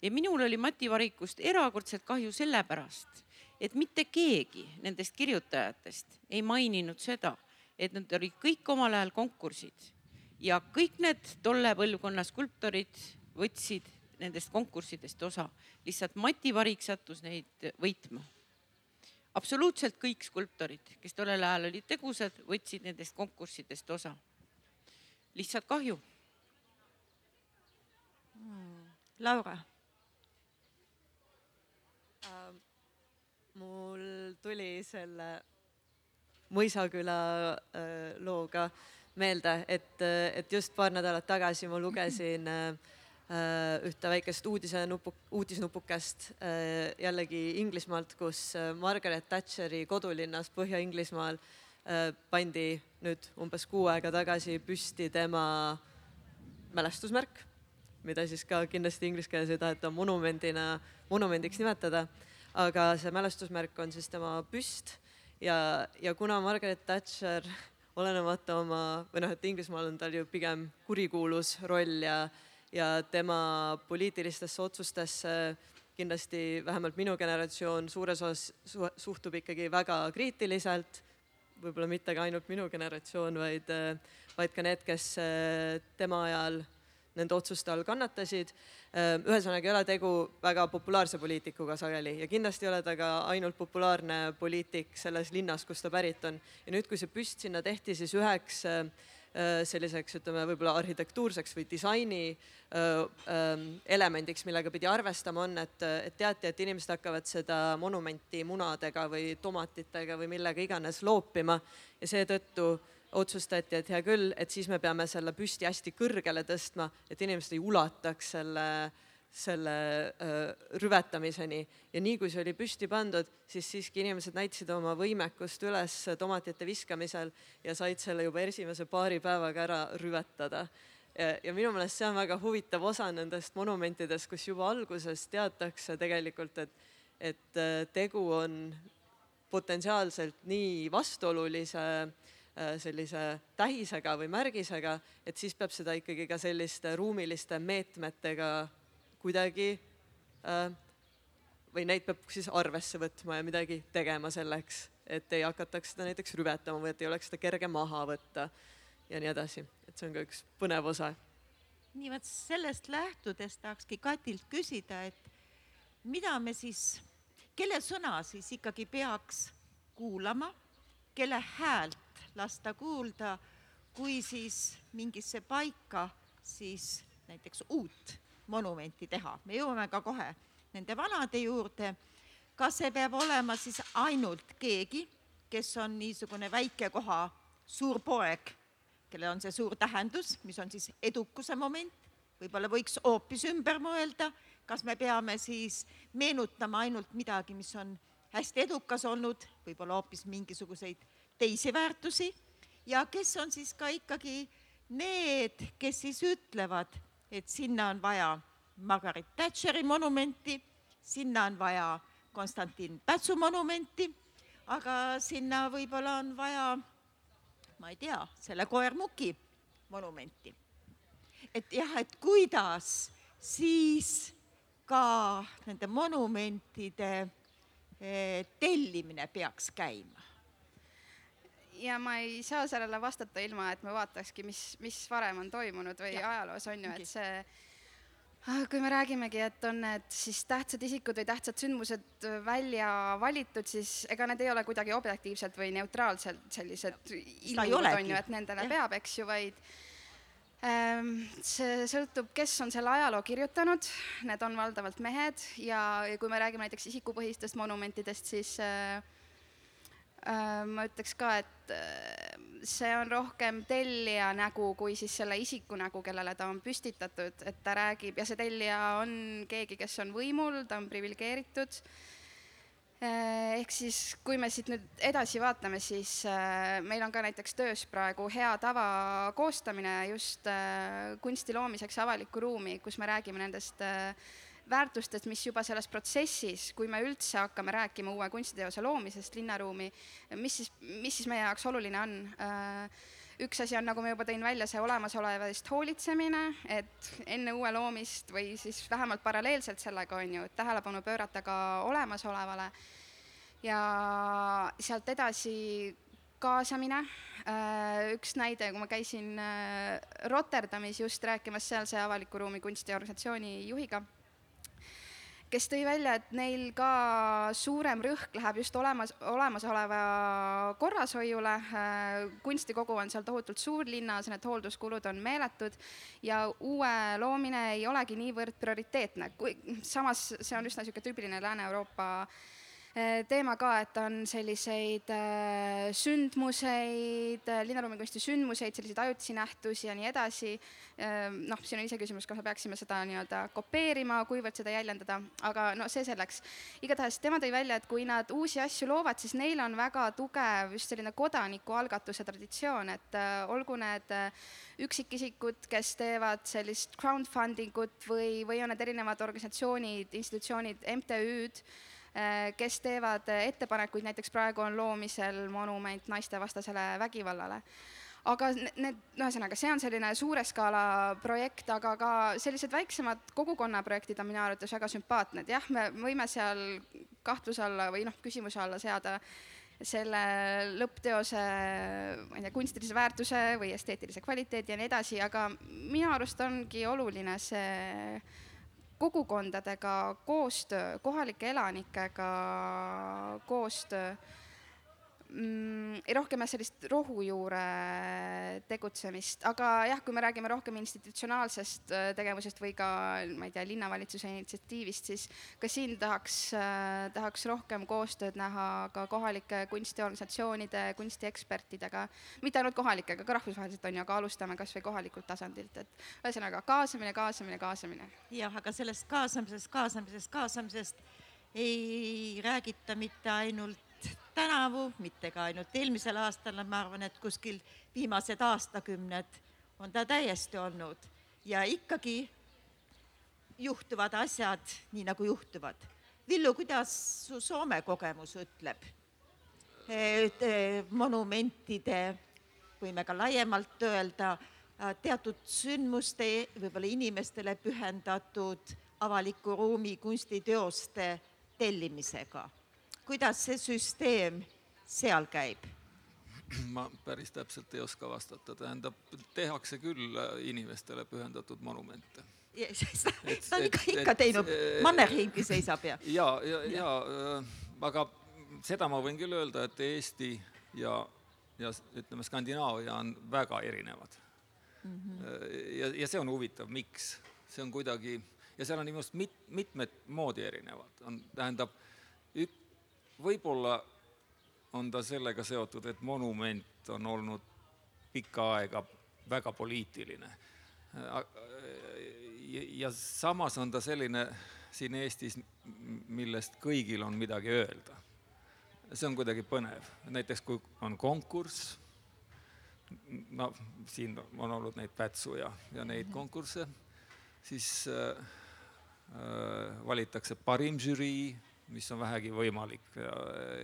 ja minul oli Mati Varikust erakordselt kahju sellepärast et mitte keegi nendest kirjutajatest ei maininud seda, et nad olid kõik omal ajal konkursid ja kõik need tolle põlvkonna skulptorid võtsid nendest konkurssidest osa. lihtsalt Mati Varik sattus neid võitma. absoluutselt kõik skulptorid, kes tollel ajal olid tegusad, võtsid nendest konkurssidest osa. lihtsalt kahju Laura. Mul tuli selle Mõisaküla äh, looga meelde, et, äh, et just paar nädalat tagasi ma lugesin äh, ühte väikest uudisenupu, uudisnupukest jällegi Inglismaalt, kus Margaret Thatcheri kodulinnas Põhja-Inglismaal pandi nüüd umbes kuu aega tagasi püsti tema mälestusmärk, mida siis ka kindlasti inglise keeles ei taheta monumendina, monumendiks nimetada aga see mälestusmärk on siis tema püst ja, ja kuna Margaret Thatcher olenemata oma, või noh, et Inglismaal on tal ju pigem kurikuulus roll ja, ja tema poliitilistesse otsustesse kindlasti vähemalt minu generatsioon suures osas su suhtub ikkagi väga kriitiliselt. võib-olla mitte ka ainult minu generatsioon, vaid, vaid ka need, kes tema ajal nende otsuste all kannatasid. Ehm, ühesõnaga ei ole tegu väga populaarse poliitikuga sageli ja kindlasti ei ole ta ka ainult populaarne poliitik selles linnas, kust ta pärit on. ja nüüd, kui see püst sinna tehti, siis üheks ehm, selliseks, ütleme võib-olla arhitektuurseks või disaini ehm, elemendiks, millega pidi arvestama, on, et, et teati, et inimesed hakkavad seda monumenti munadega või tomatitega või millega iganes loopima ja seetõttu otsustati, et hea küll, et siis me peame selle püsti hästi kõrgele tõstma, et inimesed ei ulataks selle, selle äh, rüvetamiseni ja nii kui see oli püsti pandud, siis siiski inimesed näitasid oma võimekust üles tomatite viskamisel ja said selle juba esimese paari päevaga ära rüvetada. ja minu meelest see on väga huvitav osa nendest monumentidest, kus juba alguses teatakse tegelikult, et, et tegu on potentsiaalselt nii vastuolulise äh, sellise tähisega või märgisega, et siis peab seda ikkagi ka selliste ruumiliste meetmetega kuidagi äh, või neid peab siis arvesse võtma ja midagi tegema selleks, et ei hakataks seda näiteks rüvetama või et ei oleks seda kerge maha võtta ja nii edasi, et see on ka üks põnev osa. nii vot sellest lähtudes tahakski Katilt küsida, et mida me siis, kelle sõna siis ikkagi peaks kuulama, kelle häält lasta kuulda, kui siis mingisse paika siis näiteks uut monumenti teha, me jõuame ka kohe nende vanade juurde. kas see peab olema siis ainult keegi, kes on niisugune väike koha suur poeg, kellel on see suur tähendus, mis on siis edukuse moment, võib-olla võiks hoopis ümber mõelda, kas me peame siis meenutama ainult midagi, mis on hästi edukas olnud, võib-olla hoopis mingisuguseid teisi väärtusi ja kes on siis ka ikkagi need, kes siis ütlevad, et sinna on vaja Margaret Thatcheri monumenti, sinna on vaja Konstantin Pätsu monumenti, aga sinna võib-olla on vaja, ma ei tea, selle koer-Muki monumenti. et jah, et kuidas siis ka nende monumentide eh, tellimine peaks käima ja ma ei saa sellele vastata ilma, et me vaatakski, mis, mis varem on toimunud või ja. ajaloos on ju, et see ah, kui me räägimegi, et on need siis tähtsad isikud või tähtsad sündmused välja valitud, siis ega need ei ole kuidagi objektiivselt või neutraalselt sellised ilmingud on ju, et nendele ja. peab, eks ju, vaid ähm, see sõltub, kes on selle ajaloo kirjutanud, need on valdavalt mehed ja, ja kui me räägime näiteks isikupõhistest monumentidest, siis äh, ma ütleks ka, et see on rohkem tellija nägu kui siis selle isiku nägu, kellele ta on püstitatud, et ta räägib ja see tellija on keegi, kes on võimul, ta on priviligeeritud. Äh, ehk siis, kui me siit nüüd edasi vaatame, siis meil on ka näiteks töös praegu hea tava koostamine just kunsti loomiseks avalikku ruumi, kus me räägime nendest väärtustest, mis juba selles protsessis, kui me üldse hakkame rääkima uue kunstiteose loomisest, linnaruumi, mis siis, mis siis meie jaoks oluline on äh, üks asi on, nagu ma juba tõin välja, see olemasoleva eest hoolitsemine, et enne uue loomist või siis vähemalt paralleelselt sellega on ju, et tähelepanu pöörata ka olemasolevale. ja sealt edasi kaasamine. Äh, üks näide, kui ma käisin äh, Rotterdamis just rääkimas sealse avaliku ruumi kunstiorganisatsiooni juhiga kes tõi välja, et neil ka suurem rõhk läheb just olemas, olemasoleva korrashoiule. Äh, kunstikogu on seal tohutult suur linnas, need hoolduskulud on meeletud ja uue loomine ei olegi niivõrd prioriteetne, kui samas see on üsna niisugune tüüpiline Lääne-Euroopa äh, teema ka, et on selliseid äh, sündmuseid, äh, linnaruumikunsti sündmuseid, selliseid ajutisi nähtusi ja nii edasi. noh, siin on iseküsimus, kas me peaksime seda nii-öelda kopeerima, kuivõrd seda jäljendada, aga no see selleks. igatahes tema tõi välja, et kui nad uusi asju loovad, siis neil on väga tugev just selline kodanikualgatuse traditsioon, et olgu need üksikisikud, kes teevad sellist crowdfunding ut või, või on need erinevad organisatsioonid, institutsioonid, MTÜ-d kes teevad ettepanekuid, näiteks praegu on loomisel monument naistevastasele vägivallale. Aga need, ühesõnaga, see on selline suure skaala projekt, aga ka sellised väiksemad kogukonnaprojektid on minu arvates väga sümpaatsed, jah, me võime seal kahtluse alla või noh, küsimuse alla seada selle lõppteose, ma ei tea, kunstilise väärtuse või esteetilise kvaliteedi ja nii edasi, aga minu arust ongi oluline see kogukondadega koostöö, kohalike elanikega koostöö. Mm, rohkem jah, sellist rohujuure tegutsemist, aga jah, kui me räägime rohkem institutsionaalsest äh, tegevusest või ka ma ei tea, linnavalitsuse initsiatiivist, siis ka siin tahaks, äh, tahaks rohkem koostööd näha ka kohalike kunstiorganisatsioonide, kunstiekspertidega, mitte ainult kohalikega, ka rahvusvaheliselt on ju, aga alustame kas või kohalikult tasandilt, et ühesõnaga kaasamine, kaasamine, kaasamine. jah, aga sellest kaasamisest, kaasamisest, kaasamisest ei räägita mitte ainult tänavu, mitte ka ainult eelmisel aastal, ma arvan, et kuskil viimased aastakümned on ta täiesti olnud ja ikkagi juhtuvad asjad nii, nagu juhtuvad. Villu, kuidas su Soome kogemus ütleb? monumentide, võime ka laiemalt öelda, teatud sündmuste, võib-olla inimestele pühendatud avaliku ruumi kunstiteoste tellimisega. Kuidas see süsteem seal käib? (clears throat) ma päris täpselt ei oska vastata, tähendab, tehakse küll inimestele pühendatud monumente. (laughs) ta on ikka, ikka teinud, Mannerheimgi seisab (clears throat) ja. ja, ja, ja, äh, aga seda ma võin küll öelda, et Eesti ja, ja ütleme, Skandinaavia on väga erinevad mm. -hmm. ja, ja see on huvitav, miks, see on kuidagi ja seal on minu arust mit-, mitmed moodi erinevad, on, tähendab, ük-, võib-olla on ta sellega seotud, et monument on olnud pikka aega väga poliitiline. ja samas on ta selline siin Eestis, millest kõigil on midagi öelda. see on kuidagi põnev, näiteks kui on konkurss, no siin on olnud neid Pätsu ja, ja neid konkursse, siis äh, Äh, valitakse parim žürii, mis on vähegi võimalik ja,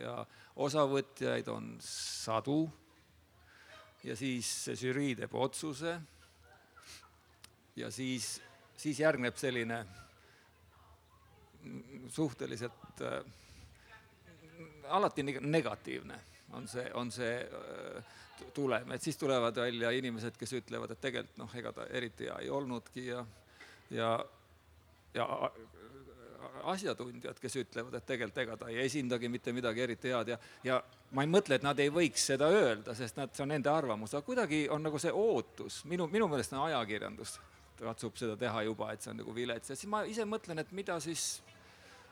ja osavõtjaid on sadu. ja siis see žürii teeb otsuse. ja siis, siis järgneb selline suhteliselt äh, alati negatiivne on see, on see äh, tulem, et siis tulevad välja inimesed, kes ütlevad, et tegelikult noh, ega ta eriti hea ei olnudki ja, ja ja asjatundjad, kes ütlevad, et tegelikult ega ta ei esindagi mitte midagi eriti head ja, ja ma ei mõtle, et nad ei võiks seda öelda, sest nad, see on nende arvamus, aga kuidagi on nagu see ootus, minu, minu meelest on ajakirjandus katsub seda teha juba, et see on nagu vilets. Ja siis ma ise mõtlen, et mida siis,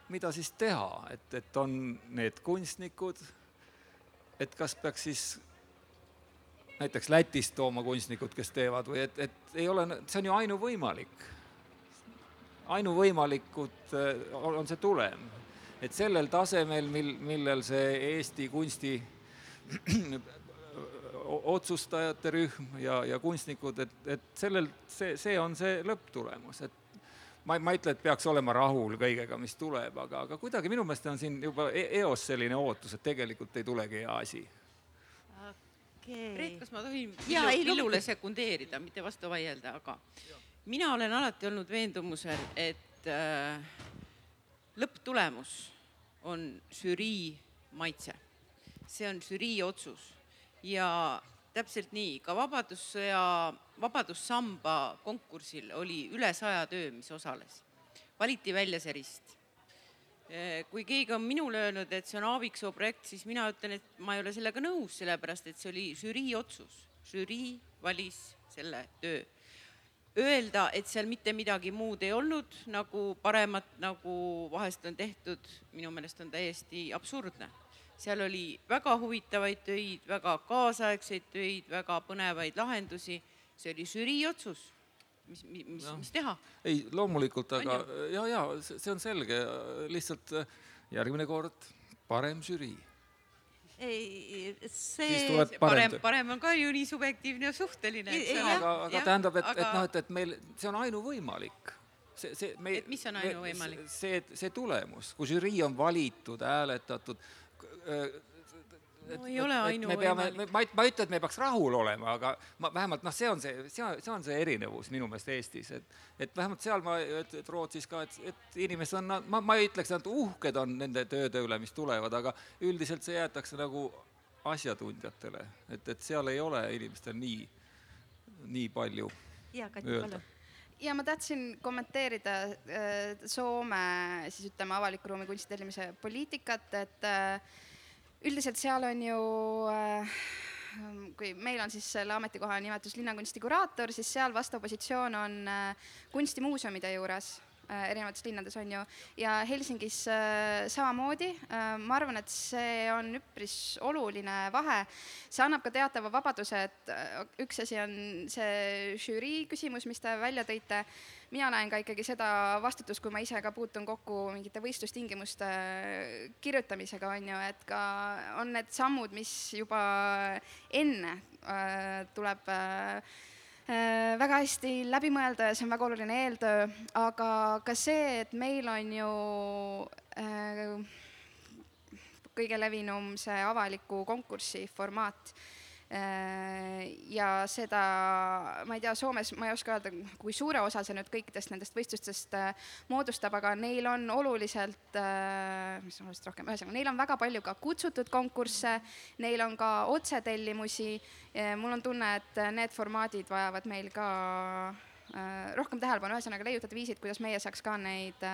mida siis teha, et, et on need kunstnikud, et kas peaks siis näiteks Lätist tooma kunstnikud, kes teevad või et, et ei ole, see on ju ainuvõimalik ainuvõimalikud äh, on see tulem. et sellel tasemel, mil, millel see Eesti kunsti (clears throat) otsustajate rühm ja, ja kunstnikud, et, et sellel, see, see on see lõpptulemus, et ma, ma ei ütle, et peaks olema rahul kõigega, mis tuleb, aga, aga kuidagi minu meelest on siin juba e eos selline ootus, et tegelikult ei tulegi hea asi. Okay.. Reet, kas ma tohin Villule sekundeerida, mitte vastu vaielda, aga ja mina olen alati olnud veendumusel, et äh, lõpptulemus on žürii maitse. see on žürii otsus ja täpselt nii, ka Vabadussõja, Vabadussamba konkursil oli üle saja töö, mis osales. valiti välja see rist. Äh, kui keegi on minule öelnud, et see on Aaviksoo projekt, siis mina ütlen, et ma ei ole sellega nõus, sellepärast et see oli žürii otsus. žürii valis selle töö öelda, et seal mitte midagi muud ei olnud nagu paremat, nagu vahest on tehtud, minu meelest on täiesti absurdne. seal oli väga huvitavaid töid, väga kaasaegseid töid, väga põnevaid lahendusi, see oli žürii otsus mis, mis, mis teha? ei, loomulikult, aga ja, ja see on selge, lihtsalt järgmine kord parem žürii ei, see. parem, parem on ka ju nii subjektiivne ja suhteline, eks ole. aga, aga tähendab, et aga..., et noh, et, et meil, see on ainuvõimalik. see, see me. et mis on ainuvõimalik? see, see tulemus, kui žürii on valitud, hääletatud no ei ole ainuvõimalik. ma ei, ma ei ütle, et me peaks rahul olema, aga ma vähemalt noh, see on see, see on, see on see erinevus minu meelest Eestis, et et vähemalt seal ma, et, et Rootsis ka, et, et inimesed on, ma, ma ei ütleks, et nad uhked on nende tööde üle, mis tulevad, aga üldiselt see jäetakse nagu asjatundjatele, et, et seal ei ole inimestel nii, nii palju ja, Kati, öelda ja ma tahtsin kommenteerida äh, Soome siis ütleme avaliku ruumi kunstitellimise poliitikat, et äh, üldiselt seal on ju äh, kui meil on siis selle ametikoha nimetus linnakunsti kuraator, siis seal vastav positsioon on äh, kunstimuuseumide juures erinevates linnades on ju, ja Helsingis äh, samamoodi. Äh, ma arvan, et see on üpris oluline vahe. see annab ka teatava vabaduse, et üks asi on see žürii küsimus, mis te välja tõite. mina näen ka ikkagi seda vastutust, kui ma ise ka puutun kokku mingite võistlustingimuste kirjutamisega, on ju, et ka on need sammud, mis juba enne tuleb Äh, väga hästi läbi mõelda ja see on väga oluline eeltöö, aga ka see, et meil on ju äh, kõige levinum see avaliku konkursi formaat. Äh, ja seda, ma ei tea, Soomes ma ei oska öelda, kui suure osa see nüüd kõikidest nendest võistlustest äh, moodustab, aga neil on oluliselt, äh, mis on oluliselt rohkem, ühesõnaga neil on väga palju ka kutsutud konkursse, neil on ka otsetellimusi. mul on tunne, et need formaadid vajavad meil ka rohkem tähelepanu, ühesõnaga leiutada viisid, kuidas meie saaks ka neid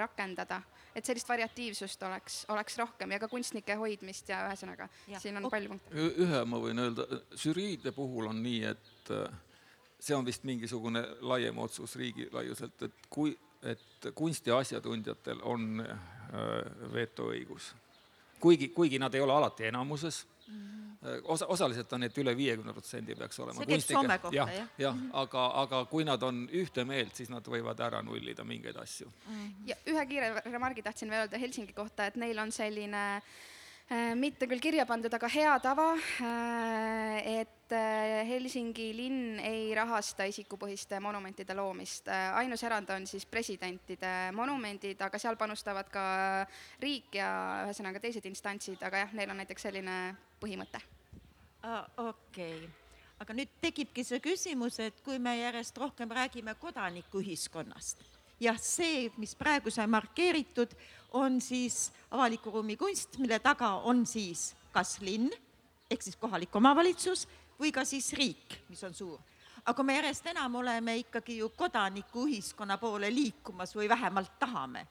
rakendada et sellist variatiivsust oleks, oleks rohkem ja ka kunstnike hoidmist ja ühesõnaga, siin on palju punkte. ühe ma võin öelda, žüriide puhul on nii, et äh, see on vist mingisugune laiem otsus riigilaiuselt, et kui, et kunstiasjatundjatel on äh, vetoõigus. kuigi, kuigi nad ei ole alati enamuses Äh, osa, osaliselt on need üle viiekümne protsendi peaks olema. see käib Soome kohta, jah? jah, jah, aga, aga kui nad on ühte meelt, siis nad võivad ära nullida mingeid asju. -hmm. ja ühe kiire remargi tahtsin veel öelda Helsingi kohta, et neil on selline äh, Äh, mitte küll kirja pandud, aga hea tava, äh, et äh, Helsingi linn ei rahasta isikupõhiste monumentide loomist. ainus erand on siis presidentide monumendid, aga seal panustavad ka riik ja ühesõnaga teised instantsid, aga jah, neil on näiteks selline põhimõte. okei okay aga nüüd tekibki see küsimus, et kui me järjest rohkem räägime kodanikuühiskonnast, jah, see, mis praegu sai markeeritud, on siis avaliku ruumi kunst, mille taga on siis kas linn ehk siis kohalik omavalitsus või ka siis riik, mis on suur. aga me järjest enam oleme ikkagi ju kodanikuühiskonna poole liikumas või vähemalt tahame.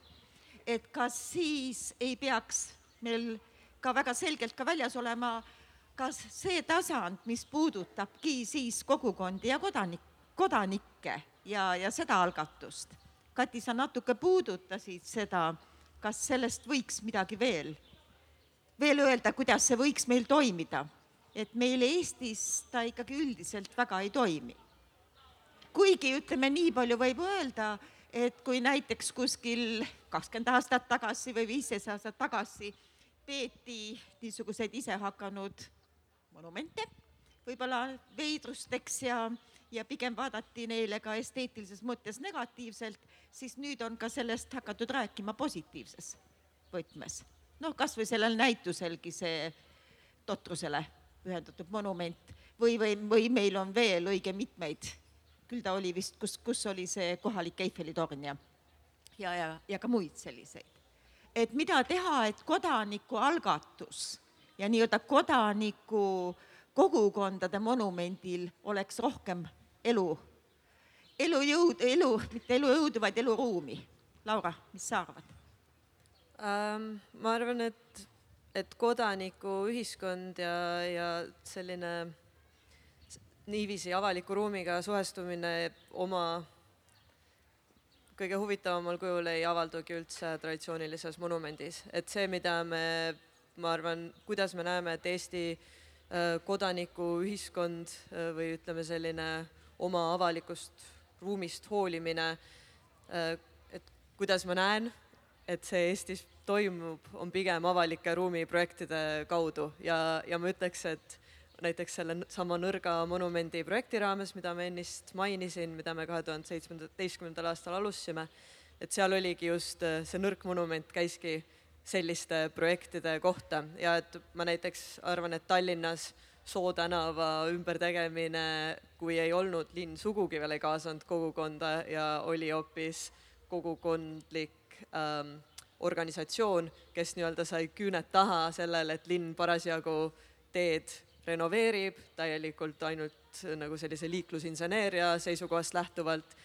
et kas siis ei peaks meil ka väga selgelt ka väljas olema kas see tasand, mis puudutabki siis kogukondi ja kodanik, kodanikke ja, ja seda algatust. Kati, sa natuke puudutasid seda kas sellest võiks midagi veel, veel öelda, kuidas see võiks meil toimida? Et meil Eestis ta ikkagi üldiselt väga ei toimi. kuigi ütleme, nii palju võib öelda, et kui näiteks kuskil kakskümmend aastat tagasi või viisteist aastat tagasi peeti niisuguseid isehakanud monumente, võib-olla veidrusteks ja, ja pigem vaadati neile ka esteetilises mõttes negatiivselt, siis nüüd on ka sellest hakatud rääkima positiivses võtmes. noh, kas või sellel näituselgi see totrusele pühendatud monument või, või, või meil on veel õige mitmeid, küll ta oli vist, kus, kus oli see kohalik Eiffeli torn ja, ja, ja, ja ka muid selliseid. et mida teha, et kodanikualgatus ja nii-öelda kodaniku kogukondade monumendil oleks rohkem elu elujõud, elu, mitte elujõudu, vaid eluruumi. Laura, mis sa arvad ähm,? ma arvan, et, et kodanikuühiskond ja, ja selline niiviisi avaliku ruumiga suhestumine oma kõige huvitavamal kujul ei avaldugi üldse traditsioonilises monumendis, et see, mida me, ma arvan, kuidas me näeme, et Eesti äh, kodanikuühiskond äh, või ütleme, selline oma avalikust ruumist hoolimine, äh, et kuidas ma näen, et see Eestis toimub, on pigem avalike ruumiprojektide kaudu. Ja, ja ma ütleks, et näiteks selle sama nõrga monumendi projekti raames, mida ma ennist mainisin, mida me kahe tuhande seitsmeteistkümnendal aastal alustasime, et seal oligi just äh, see nõrk monument käiski selliste projektide kohta. Ja et ma näiteks arvan, et Tallinnas Soo tänava ümbertegemine, kui ei olnud linn sugugi veel ei kaasanud kogukonda ja oli hoopis kogukondlik ähm, organisatsioon, kes nii-öelda sai küüned taha sellele, et linn parasjagu teed renoveerib täielikult ainult nagu sellise liiklusinseneeria seisukohast lähtuvalt,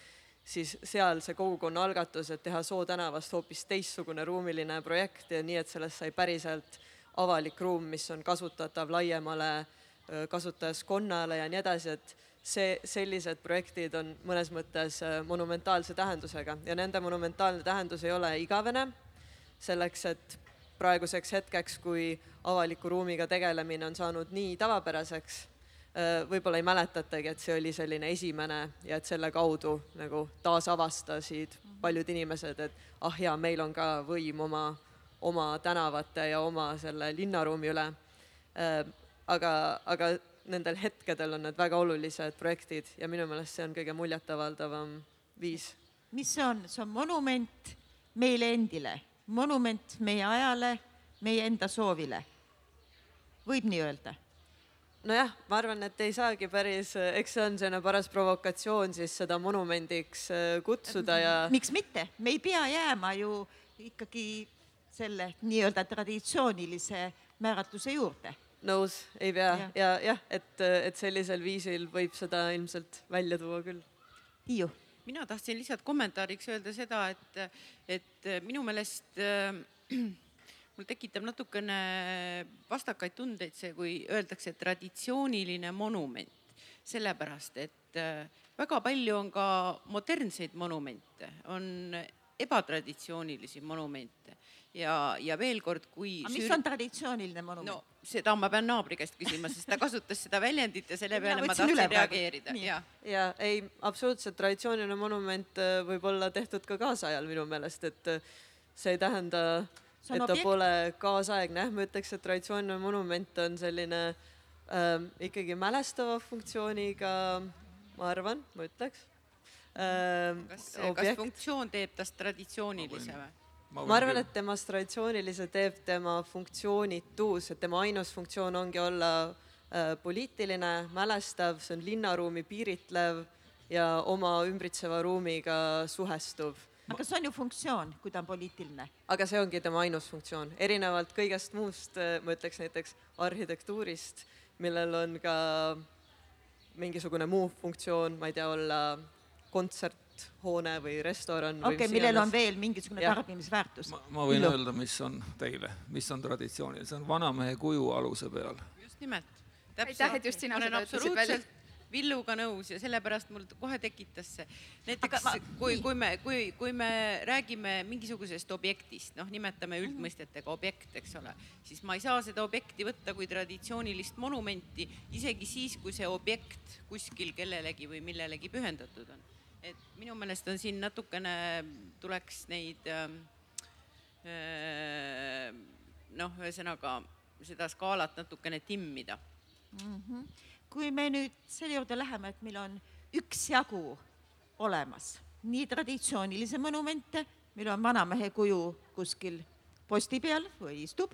siis seal see kogukonna algatus, et teha Soo tänavast hoopis teistsugune ruumiline projekt ja nii, et sellest sai päriselt avalik ruum, mis on kasutatav laiemale öö, kasutajaskonnale ja nii edasi, et see, sellised projektid on mõnes mõttes öö, monumentaalse tähendusega ja nende monumentaalne tähendus ei ole igavene, selleks et praeguseks hetkeks, kui avaliku ruumiga tegelemine on saanud nii tavapäraseks, võib-olla ei mäletatagi, et see oli selline esimene ja et selle kaudu nagu taasavastasid paljud inimesed, et ah jaa, meil on ka võim oma, oma tänavate ja oma selle linnaruumi üle. aga, aga nendel hetkedel on need väga olulised projektid ja minu meelest see on kõige muljetavaldavam viis. mis see on, see on monument meile endile, monument meie ajale, meie enda soovile. võib nii öelda? nojah, ma arvan, et ei saagi päris, eks see on selline paras provokatsioon siis seda monumendiks äh, kutsuda ja miks mitte, me ei pea jääma ju ikkagi selle nii-öelda traditsioonilise määratluse juurde. nõus, ei pea Jah. ja jah, et, et sellisel viisil võib seda ilmselt välja tuua küll. Tiiu, mina tahtsin lihtsalt kommentaariks öelda seda, et, et minu meelest äh, (clears throat) mul tekitab natukene vastakaid tundeid see, kui öeldakse traditsiooniline monument, sellepärast et äh, väga palju on ka modernseid monumente, on ebatraditsioonilisi monumente ja, ja veel kord, kui. mis on traditsiooniline monument no seda ma pean naabri käest küsima, sest ta kasutas seda väljendit ja selle peale ma tahtsin reageerida. Ja ja ei, absoluutselt traditsiooniline monument äh, võib olla tehtud ka kaasajal minu meelest, et äh, see ei tähenda, et ta objekt. pole kaasaegne, jah, ma ütleks, et traditsiooniline monument on selline ähm, ikkagi mälestava funktsiooniga, ma arvan, ma ütleks. Ähm, kas, kas funktsioon teeb tast traditsioonilise või? Ma arvan, et temast traditsioonilise teeb tema funktsioonitus, et tema ainus funktsioon ongi olla äh, poliitiline, mälestav, see on linnaruumi piiritlev ja oma ümbritseva ruumiga suhestuv. aga see on ju funktsioon, kui ta on poliitiline. aga see ongi tema ainus funktsioon, erinevalt kõigest muust, ma ütleks näiteks arhitektuurist, millel on ka mingisugune muu funktsioon, ma ei tea, olla kontserthoone või restoran või okei okay, millel on veel mingisugune Jah. tarbimisväärtus. ma, ma võin Illo. öelda, mis on teile, mis on traditsiooniline, see on vanamehe kuju aluse peal. just nimelt. Aitäh, et just sina seda ütlesid välja. Villuga nõus ja sellepärast mul kohe tekitas see. näiteks ma- kui, kui me, kui, kui me räägime mingisugusest objektist, noh, nimetame üldmõistetega objekt, eks ole, siis ma ei saa seda objekti võtta kui traditsioonilist monumenti, isegi siis, kui see objekt kuskil kellelegi või millelegi pühendatud on. Et minu meelest on siin natukene, tuleks neid ähm, äh, noh, ühesõnaga seda skaalat natukene timmida kui me nüüd selle juurde läheme, et meil on üksjagu olemas nii traditsioonilisi monumente, meil on vanamehe kuju kuskil posti peal või istub.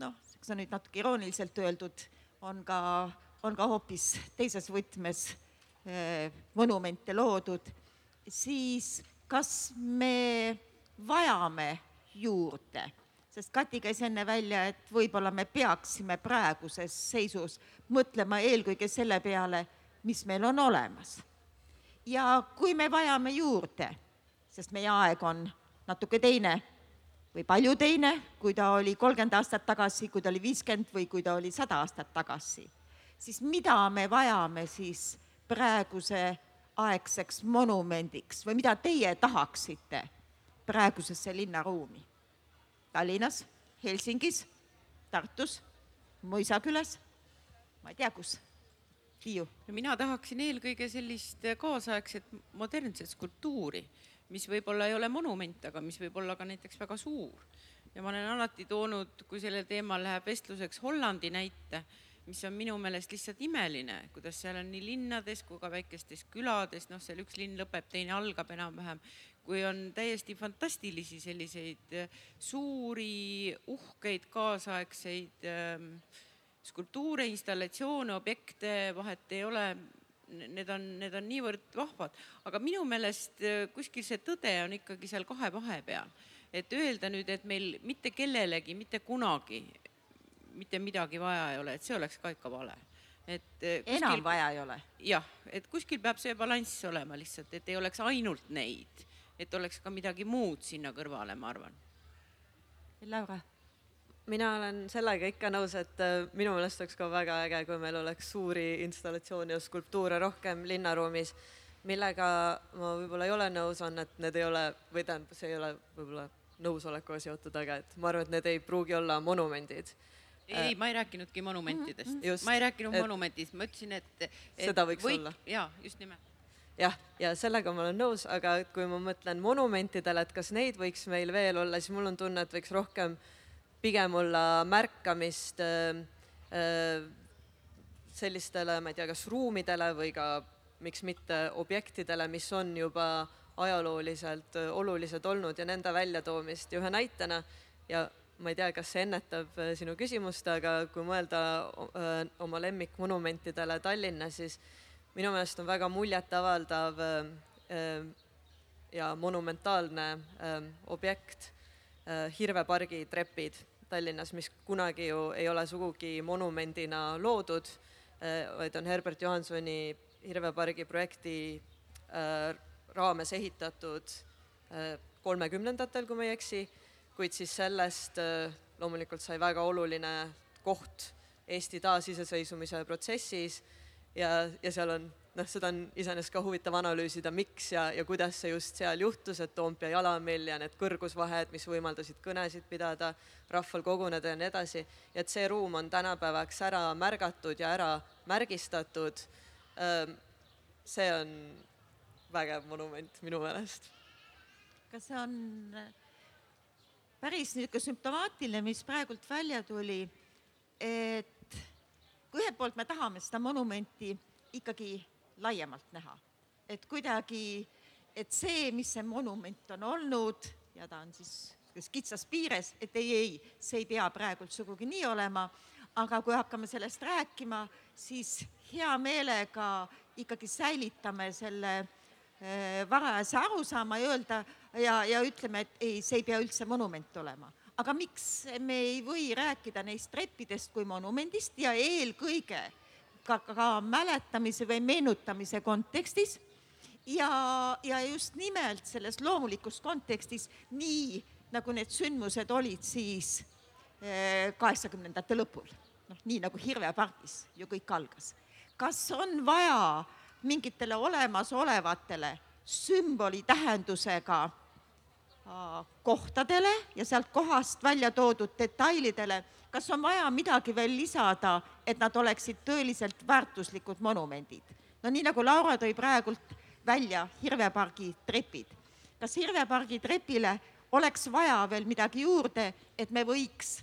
noh, see on nüüd natuke irooniliselt öeldud, on ka, on ka hoopis teises võtmes monumente loodud, siis kas me vajame juurde sest Kati käis enne välja, et võib-olla me peaksime praeguses seisus mõtlema eelkõige selle peale, mis meil on olemas. ja kui me vajame juurde, sest meie aeg on natuke teine või palju teine, kui ta oli kolmkümmend aastat tagasi, kui ta oli viiskümmend või kui ta oli sada aastat tagasi, siis mida me vajame siis praeguse aegseks monumendiks või mida teie tahaksite praegusesse linnaruumi? Tallinnas, Helsingis, Tartus, Mõisakülas, ma ei tea, kus. Hiiu. mina tahaksin eelkõige sellist kaasaegset modernset skulptuuri, mis võib-olla ei ole monument, aga mis võib olla ka näiteks väga suur. ja ma olen alati toonud, kui sellel teemal läheb vestluseks Hollandi näite, mis on minu meelest lihtsalt imeline, kuidas seal on nii linnades kui ka väikestes külades, noh, seal üks linn lõpeb, teine algab enam-vähem, kui on täiesti fantastilisi selliseid eh, suuri, uhkeid, kaasaegseid ähm, skulptuure, installatsioone, objekte, vahet ei ole, need on, need on niivõrd vahvad, aga minu meelest äh, kuskil see tõde on ikkagi seal kahe vahepeal. et öelda nüüd, et meil mitte kellelegi mitte kunagi mitte midagi vaja ei ole, et see oleks ka ikka vale. et enam kuskil- vaja ei ole. jah, et kuskil peab see balanss olema lihtsalt, et ei oleks ainult neid, et oleks ka midagi muud sinna kõrvale, ma arvan Laura, mina olen sellega ikka nõus, et äh, minu meelest oleks ka väga äge, kui meil oleks suuri installatsioone ja skulptuure rohkem linnaruumis. millega ma võib-olla ei ole nõus, on, et need ei ole, või tähendab, see ei ole võib-olla nõusolekuga seotud, aga et ma arvan, et need ei pruugi olla monumendid ei, ma ei rääkinudki monumentidest Mhm, Just, ma ei rääkinud et- monumentidest, ma ütlesin, et, et. Seda võiks olla. jaa, just nimelt. jah, ja sellega ma olen nõus, aga kui ma mõtlen monumentidele, et kas neid võiks meil veel olla, siis mul on tunne, et võiks rohkem pigem olla märkamist äh, äh, sellistele, ma ei tea, kas ruumidele või ka miks mitte objektidele, mis on juba ajalooliselt äh, olulised olnud ja nende väljatoomist ja ühe näitena ja ma ei tea, kas see ennetab äh, sinu küsimust, aga kui mõelda äh, oma lemmikmonumentidele Tallinnas, siis minu meelest on väga muljetavaldav äh, ja monumentaalne objekt Hirve pargi trepid Tallinnas, mis kunagi ju ei ole sugugi monumendina loodud, vaid on Herbert Johansoni Hirve pargi projekti raames ehitatud kolmekümnendatel, kui ma ei eksi, kuid siis sellest äh, loomulikult sai väga oluline koht Eesti taasiseseisvumise protsessis ja, ja seal on noh, seda on iseenesest ka huvitav analüüsida, miks ja, ja kuidas see just seal juhtus, et Toompea jalamil ja need kõrgusvahed, mis võimaldasid kõnesid pidada, rahval koguneda ja nii edasi, et see ruum on tänapäevaks ära märgatud ja ära märgistatud. see on vägev monument minu meelest. kas see on päris niisugune sümptomaatiline, mis praegult välja tuli, et kui ühelt poolt me tahame seda monumenti ikkagi laiemalt näha, et kuidagi, et see, mis see monument on olnud ja ta on siis kitsas piires, et ei, ei, see ei pea praegult sugugi nii olema, aga kui hakkame sellest rääkima, siis hea meelega ikkagi säilitame selle äh, varajase arusaama ja öelda ja, ja ütleme, et ei, see ei pea üldse monument olema. aga miks me ei või rääkida neist treppidest kui monumendist ja eelkõige ka, ka mäletamise või meenutamise kontekstis ja, ja just nimelt selles loomulikus kontekstis, nii nagu need sündmused olid siis kaheksakümnendate lõpul, noh, nii nagu Hirve pargis ju kõik algas. kas on vaja mingitele olemasolevatele sümboli tähendusega kohtadele ja sealt kohast välja toodud detailidele, kas on vaja midagi veel lisada, et nad oleksid tõeliselt väärtuslikud monumendid? no nii nagu Laura tõi praegult välja Hirve pargi trepid. kas Hirve pargi trepile oleks vaja veel midagi juurde, et me võiks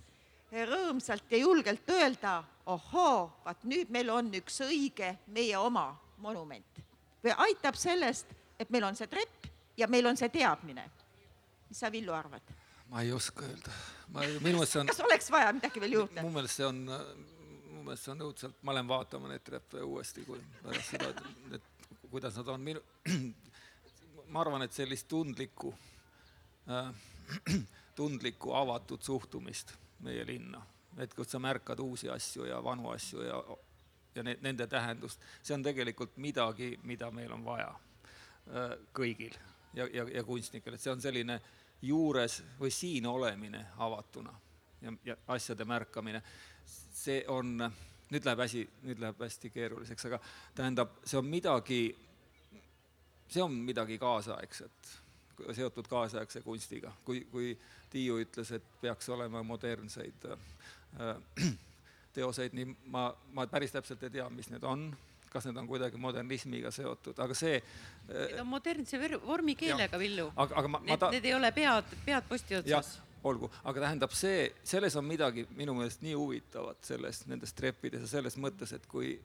rõõmsalt ja julgelt öelda, ohoo, vaat nüüd meil on üks õige meie oma monument. või aitab sellest, et meil on see trepp ja meil on see teadmine mis sa, Villu, arvad? ma ei oska öelda. ma, minu meelest see on. kas oleks vaja midagi veel juurde? mu meelest see on, mu meelest see on õudselt, ma lähen vaatama neid treppe uuesti, kui pärast seda, et kuidas nad on. minu, (clears throat) ma arvan, et sellist tundlikku äh,, (clears throat) tundlikku avatud suhtumist meie linna, et kus sa märkad uusi asju ja vanu asju ja, ja ne, nende tähendust, see on tegelikult midagi, mida meil on vaja äh, kõigil ja, ja, ja kunstnikel, et see on selline juures või siin olemine avatuna ja, ja asjade märkamine. see on, nüüd läheb asi, nüüd läheb hästi keeruliseks, aga tähendab, see on midagi, see on midagi kaasaegset, seotud kaasaegse kunstiga, kui, kui Tiiu ütles, et peaks olema modernseid äh, (clears throat) teoseid, nii ma, ma päris täpselt ei tea, mis need on kas need on kuidagi modernismiga seotud, aga see. Need on modernse vormikeelega, Villu. ma ta-. Need ei ole pead, pead posti otsas. olgu, aga tähendab see, selles on midagi minu meelest nii huvitavat selles, nendes treppides ja selles mõttes, et kui,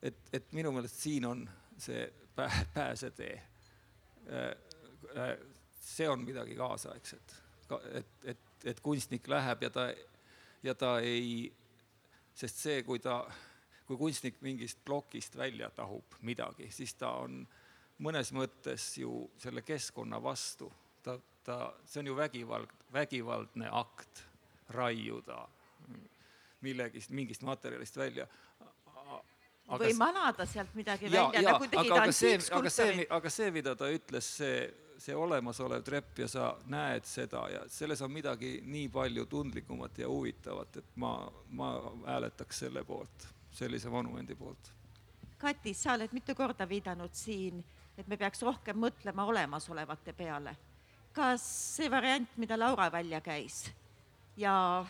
et, et minu meelest siin on see pää, pääsetee. see on midagi kaasaegset, et, et, et kunstnik läheb ja ta, ja ta ei, sest see, kui ta kui kunstnik mingist plokist välja tahub midagi, siis ta on mõnes mõttes ju selle keskkonna vastu. ta, ta, see on ju vägivald, vägivaldne akt raiuda millegist, mingist materjalist välja. Aga, või manada sealt midagi ja, välja, nagu tegid antiikskulptorid. aga see, aga see, mida ta ütles, see, see olemasolev trepp ja sa näed seda ja selles on midagi nii palju tundlikumat ja huvitavat, et ma, ma hääletaks selle poolt, sellise monumendi poolt. Kati, sa oled mitu korda viidanud siin, et me peaks rohkem mõtlema olemasolevate peale. kas see variant, mida Laura välja käis ja,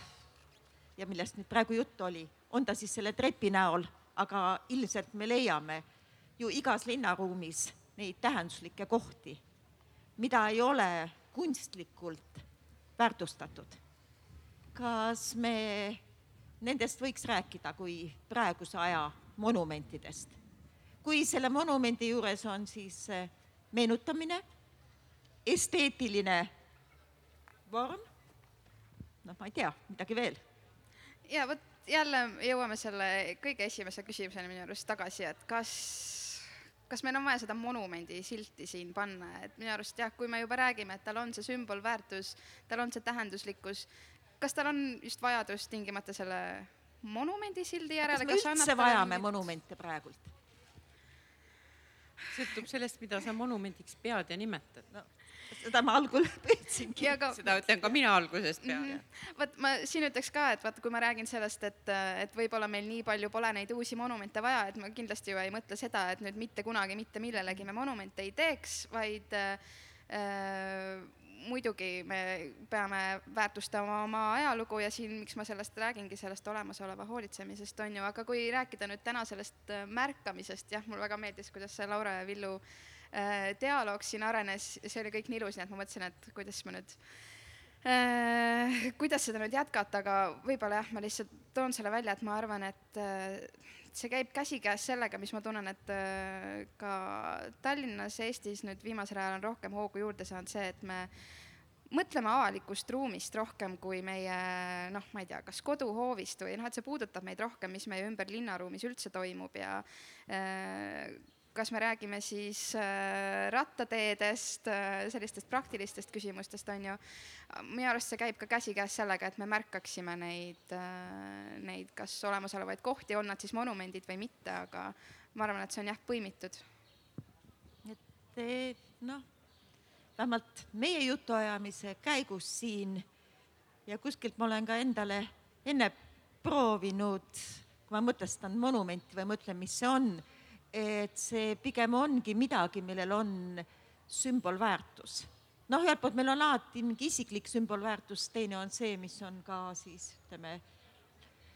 ja millest nüüd praegu juttu oli, on ta siis selle trepi näol, aga ilmselt me leiame ju igas linnaruumis neid tähenduslikke kohti, mida ei ole kunstlikult väärtustatud. kas me nendest võiks rääkida kui praeguse aja monumentidest? kui selle monumendi juures on siis eh, meenutamine, esteetiline vorm, noh, ma ei tea, midagi veel ja vot jälle jõuame selle kõige esimese küsimuseni minu arust tagasi, et kas kas meil on vaja seda monumendi silti siin panna, et minu arust jah, kui me juba räägime, et tal on see sümbolväärtus, tal on see tähenduslikkus, kas tal on just vajadus tingimata selle monumendi sildi järele? kas me üldse vajame mingit... monumente praegult? sõltub sellest, mida sa monumendiks pead ja nimetad no seda ma algul (laughs) püüdsingi. Ka... seda ütlen ka mina algusest peale mm -hmm.. vot ma siin ütleks ka, et vaata, kui ma räägin sellest, et, et võib-olla meil nii palju pole neid uusi monumente vaja, et ma kindlasti ju ei mõtle seda, et nüüd mitte kunagi mitte millelegi me monumente ei teeks, vaid äh, muidugi me peame väärtustama oma ajalugu ja siin, miks ma sellest räägingi, sellest olemasoleva hoolitsemisest on ju, aga kui rääkida nüüd täna sellest märkamisest, jah, mulle väga meeldis, kuidas see Laura ja Villu äh, Äh, dialoog siin arenes, see oli kõik nii ilus, nii et ma mõtlesin, et kuidas ma nüüd äh,, kuidas seda nüüd jätkata, aga võib-olla jah, ma lihtsalt toon selle välja, et ma arvan, et äh, see käib käsikäes sellega, mis ma tunnen, et äh, ka Tallinnas, Eestis nüüd viimasel ajal on rohkem hoogu juurde saanud see, et me mõtleme avalikust ruumist rohkem kui meie noh, ma ei tea, kas koduhoovist või noh, et see puudutab meid rohkem, mis meie ümber linnaruumis üldse toimub ja äh, kas me räägime siis äh, rattateedest, äh, sellistest praktilistest küsimustest, on ju, minu arust see käib ka käsikäes sellega, et me märkaksime neid, äh, neid kas olemasolevaid kohti, on nad siis monumendid või mitte, aga ma arvan, et see on jah, põimitud. et noh, vähemalt meie jutuajamise käigus siin ja kuskilt ma olen ka endale enne proovinud, kui ma mõtestan monumenti või mõtlen, mis see on et see pigem ongi midagi, millel on sümbolväärtus. noh, ühelt poolt meil on alati mingi isiklik sümbolväärtus, teine on see, mis on ka siis ütleme,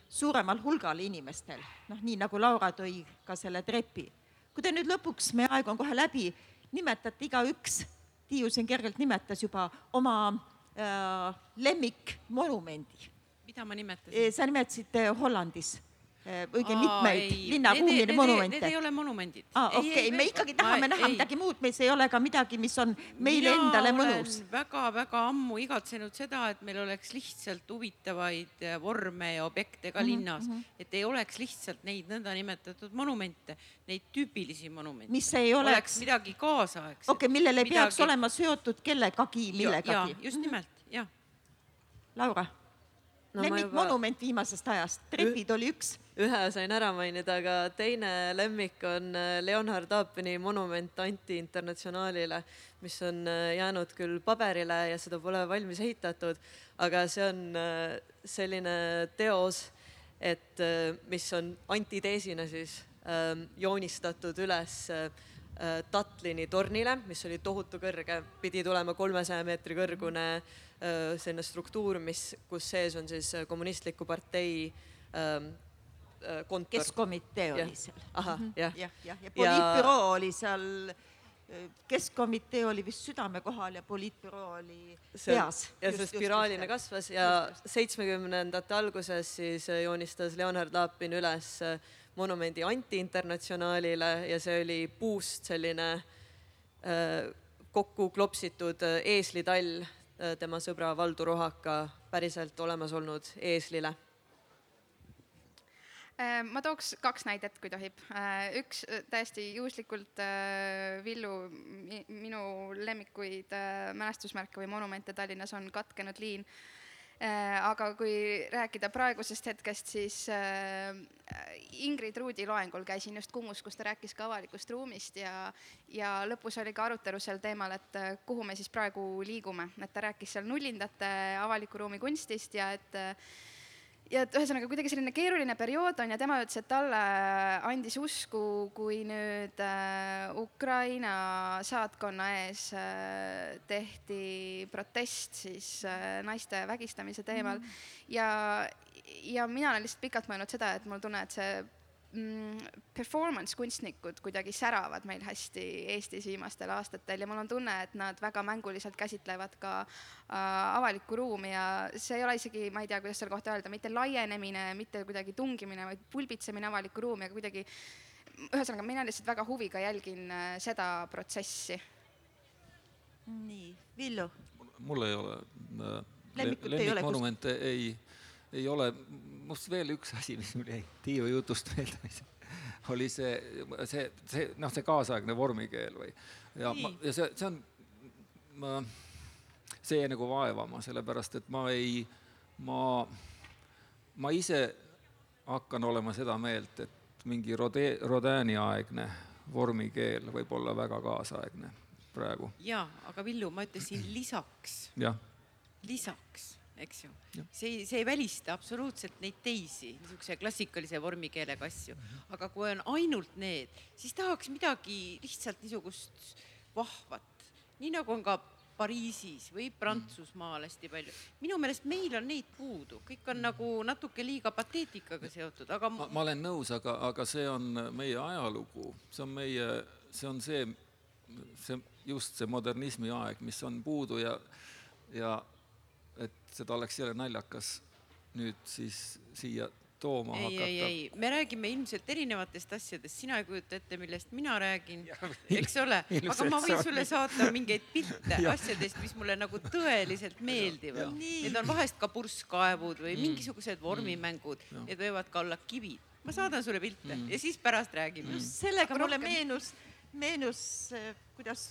suuremal hulgal inimestel, noh, nii nagu Laura tõi ka selle trepi. kui te nüüd lõpuks, meie aeg on kohe läbi, nimetate igaüks, Tiiu siin kergelt nimetas juba oma äh, lemmikmonumendi. mida ma nimetasin? sa nimetasid Hollandis õige mitmeid linnaruumide monumente. Need ei ole monumendid. aa, okei okay., me ikkagi tahame ma, näha ei. midagi muud, meil ei ole ka midagi, mis on meile Mina endale mõnus. väga-väga ammu igatsenud seda, et meil oleks lihtsalt huvitavaid äh, vorme ja objekte ka mm -hmm. linnas mm, -hmm. et ei oleks lihtsalt neid nõndanimetatud monumente, neid tüüpilisi monumente. mis ei oleks, oleks midagi kaasaegset. okei okay,, millel ei midagi... peaks olema seotud kellegagi, millegagi. just nimelt, jah. Laura no, lemmikmonument juba... viimasest ajast, trepid oli üks. Ühe sain ära mainida, aga teine lemmik on äh, Leonhard Taapeni monument Anti Internatsionaalile, mis on äh, jäänud küll paberile ja seda pole valmis ehitatud, aga see on äh, selline teos, et mis on antiteesina siis ähm, joonistatud üles Tatlini tornile, mis oli tohutu kõrge, pidi tulema kolmesaja meetri kõrgune selline struktuur, mis, kus sees on siis kommunistliku partei ähm, äh, kontor. keskkomitee oli seal. ahah, mhm. jah. jah, jah, ja poliitbüroo ja... oli seal, keskkomitee oli vist südame kohal ja poliitbüroo oli see, peas. ja see spiraalina kasvas ja seitsmekümnendate alguses siis joonistas Leonhard Lapin üles monumendi antiinternatsionaalile ja see oli puust selline äh, kokku klopsitud eeslitall Äh, tema sõbra Valdur Ohaka päriselt olemas olnud eeslile? Äh, ma tooks kaks näidet, kui tohib. Äh, üks täiesti juhuslikult Villu, minu lemmikuid mälestusmärke või monumente Tallinnas on katkenud liin aga kui rääkida praegusest hetkest, siis Ingrid Ruudi loengul käisin just Kumus, kus ta rääkis ka avalikust ruumist ja, ja lõpus oli ka arutelu sel teemal, et kuhu me siis praegu liigume, et ta rääkis seal nullindate avaliku ruumi kunstist ja et ja et ühesõnaga kuidagi selline keeruline periood on ja tema ütles, et talle andis usku, kui nüüd äh, Ukraina saatkonna ees äh, tehti protest siis äh, naiste vägistamise teemal mm. ja, ja mina olen lihtsalt pikalt mõelnud seda, et mul tunne, et see performance kunstnikud kuidagi säravad meil hästi Eestis viimastel aastatel ja mul on tunne, et nad väga mänguliselt käsitlevad ka äh, avalikku ruumi ja see ei ole isegi, ma ei tea, kuidas selle kohta öelda, mitte laienemine, mitte kuidagi tungimine, vaid pulbitsemine avalikku ruumi, aga kuidagi ühesõnaga, mina lihtsalt väga huviga jälgin äh, seda protsessi. nii, Villu? mul ei ole äh, lemmikmonumente ei, ei ole must veel üks asi, mis mul jäi Tiiu jutust meelde, oli see, see, see noh, see kaasaegne vormikeel või ja, ja see, see on, ma, see jäi nagu vaevama, sellepärast et ma ei, ma, ma ise hakkan olema seda meelt, et mingi Rode-, Rodini aegne vormikeel võib olla väga kaasaegne praegu. jaa, aga Villu, ma ütlesin lisaks. lisaks eks ju. see, see ei välista absoluutselt neid teisi niisuguse klassikalise vormikeelega asju, mhm. aga kui on ainult need, siis tahaks midagi lihtsalt niisugust vahvat, nii nagu on ka Pariisis või Prantsusmaal hästi palju. minu meelest meil on neid puudu, kõik on nagu natuke liiga pateetikaga seotud, aga ma, ma olen nõus, aga, aga see on meie ajalugu, see on meie, see on see, see just see modernismi aeg, mis on puudu ja, ja seda oleks jälle naljakas nüüd siis siia tooma ei, hakata. ei, ei, me räägime ilmselt erinevatest asjadest, sina ei kujuta ette, millest mina räägin, (laughs) eks ole, (laughs) aga ma võin sulle saata mingeid pilte (laughs) asjadest, mis mulle nagu tõeliselt meeldivad. Need on vahest ka purskkaevud või mm. mingisugused vormimängud, need võivad ka olla kivid. ma saadan sulle pilte mm. ja siis pärast räägime. Mm.. sellega aga mulle rohkem... meenus, meenus, eh, kuidas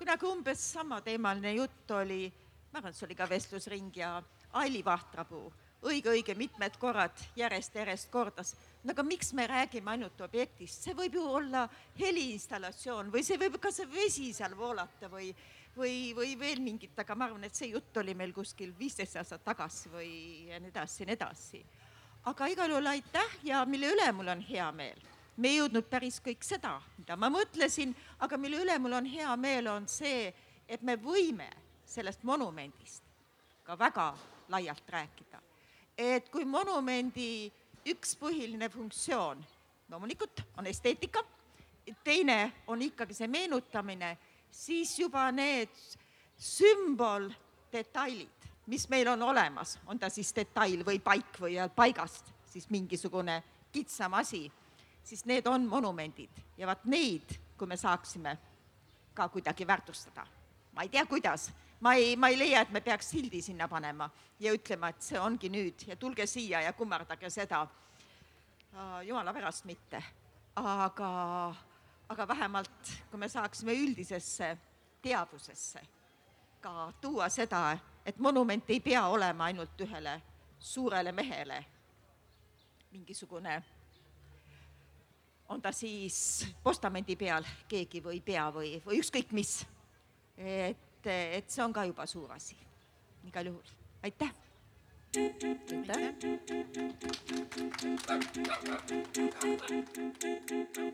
kunagi umbes samateemaline jutt oli ma arvan, et see oli ka vestlusring ja Aili Vahtrapuu õige-õige mitmed korrad järjest-järjest kordas, no aga miks me räägime ainult objektist, see võib ju olla heliinstallatsioon või see võib ka see vesi seal voolata või, või, või veel mingit, aga ma arvan, et see jutt oli meil kuskil viisteist aastat tagasi või ja nii edasi ja nii edasi. aga igal juhul aitäh ja mille üle mul on hea meel. me ei jõudnud päris kõik seda, mida ma mõtlesin, aga mille üle mul on hea meel, on see, et me võime sellest monumendist ka väga laialt rääkida. et kui monumendi üks põhiline funktsioon loomulikult on esteetika, teine on ikkagi see meenutamine, siis juba need sümboldetailid, mis meil on olemas, on ta siis detail või paik või paigast siis mingisugune kitsam asi, siis need on monumendid ja vaat neid, kui me saaksime ka kuidagi väärtustada. ma ei tea, kuidas ma ei, ma ei leia, et me peaks sildi sinna panema ja ütlema, et see ongi nüüd ja tulge siia ja kummardage seda. jumala pärast mitte, aga, aga vähemalt kui me saaksime üldisesse teadvusesse ka tuua seda, et monument ei pea olema ainult ühele suurele mehele mingisugune, on ta siis postamendi peal keegi või pea või, või ükskõik mis. et et, et see on ka juba suur asi igal juhul, aitäh.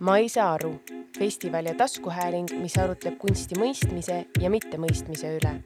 ma ei saa aru, festival ja taskuhääling, mis arutleb kunsti mõistmise ja mittemõistmise üle.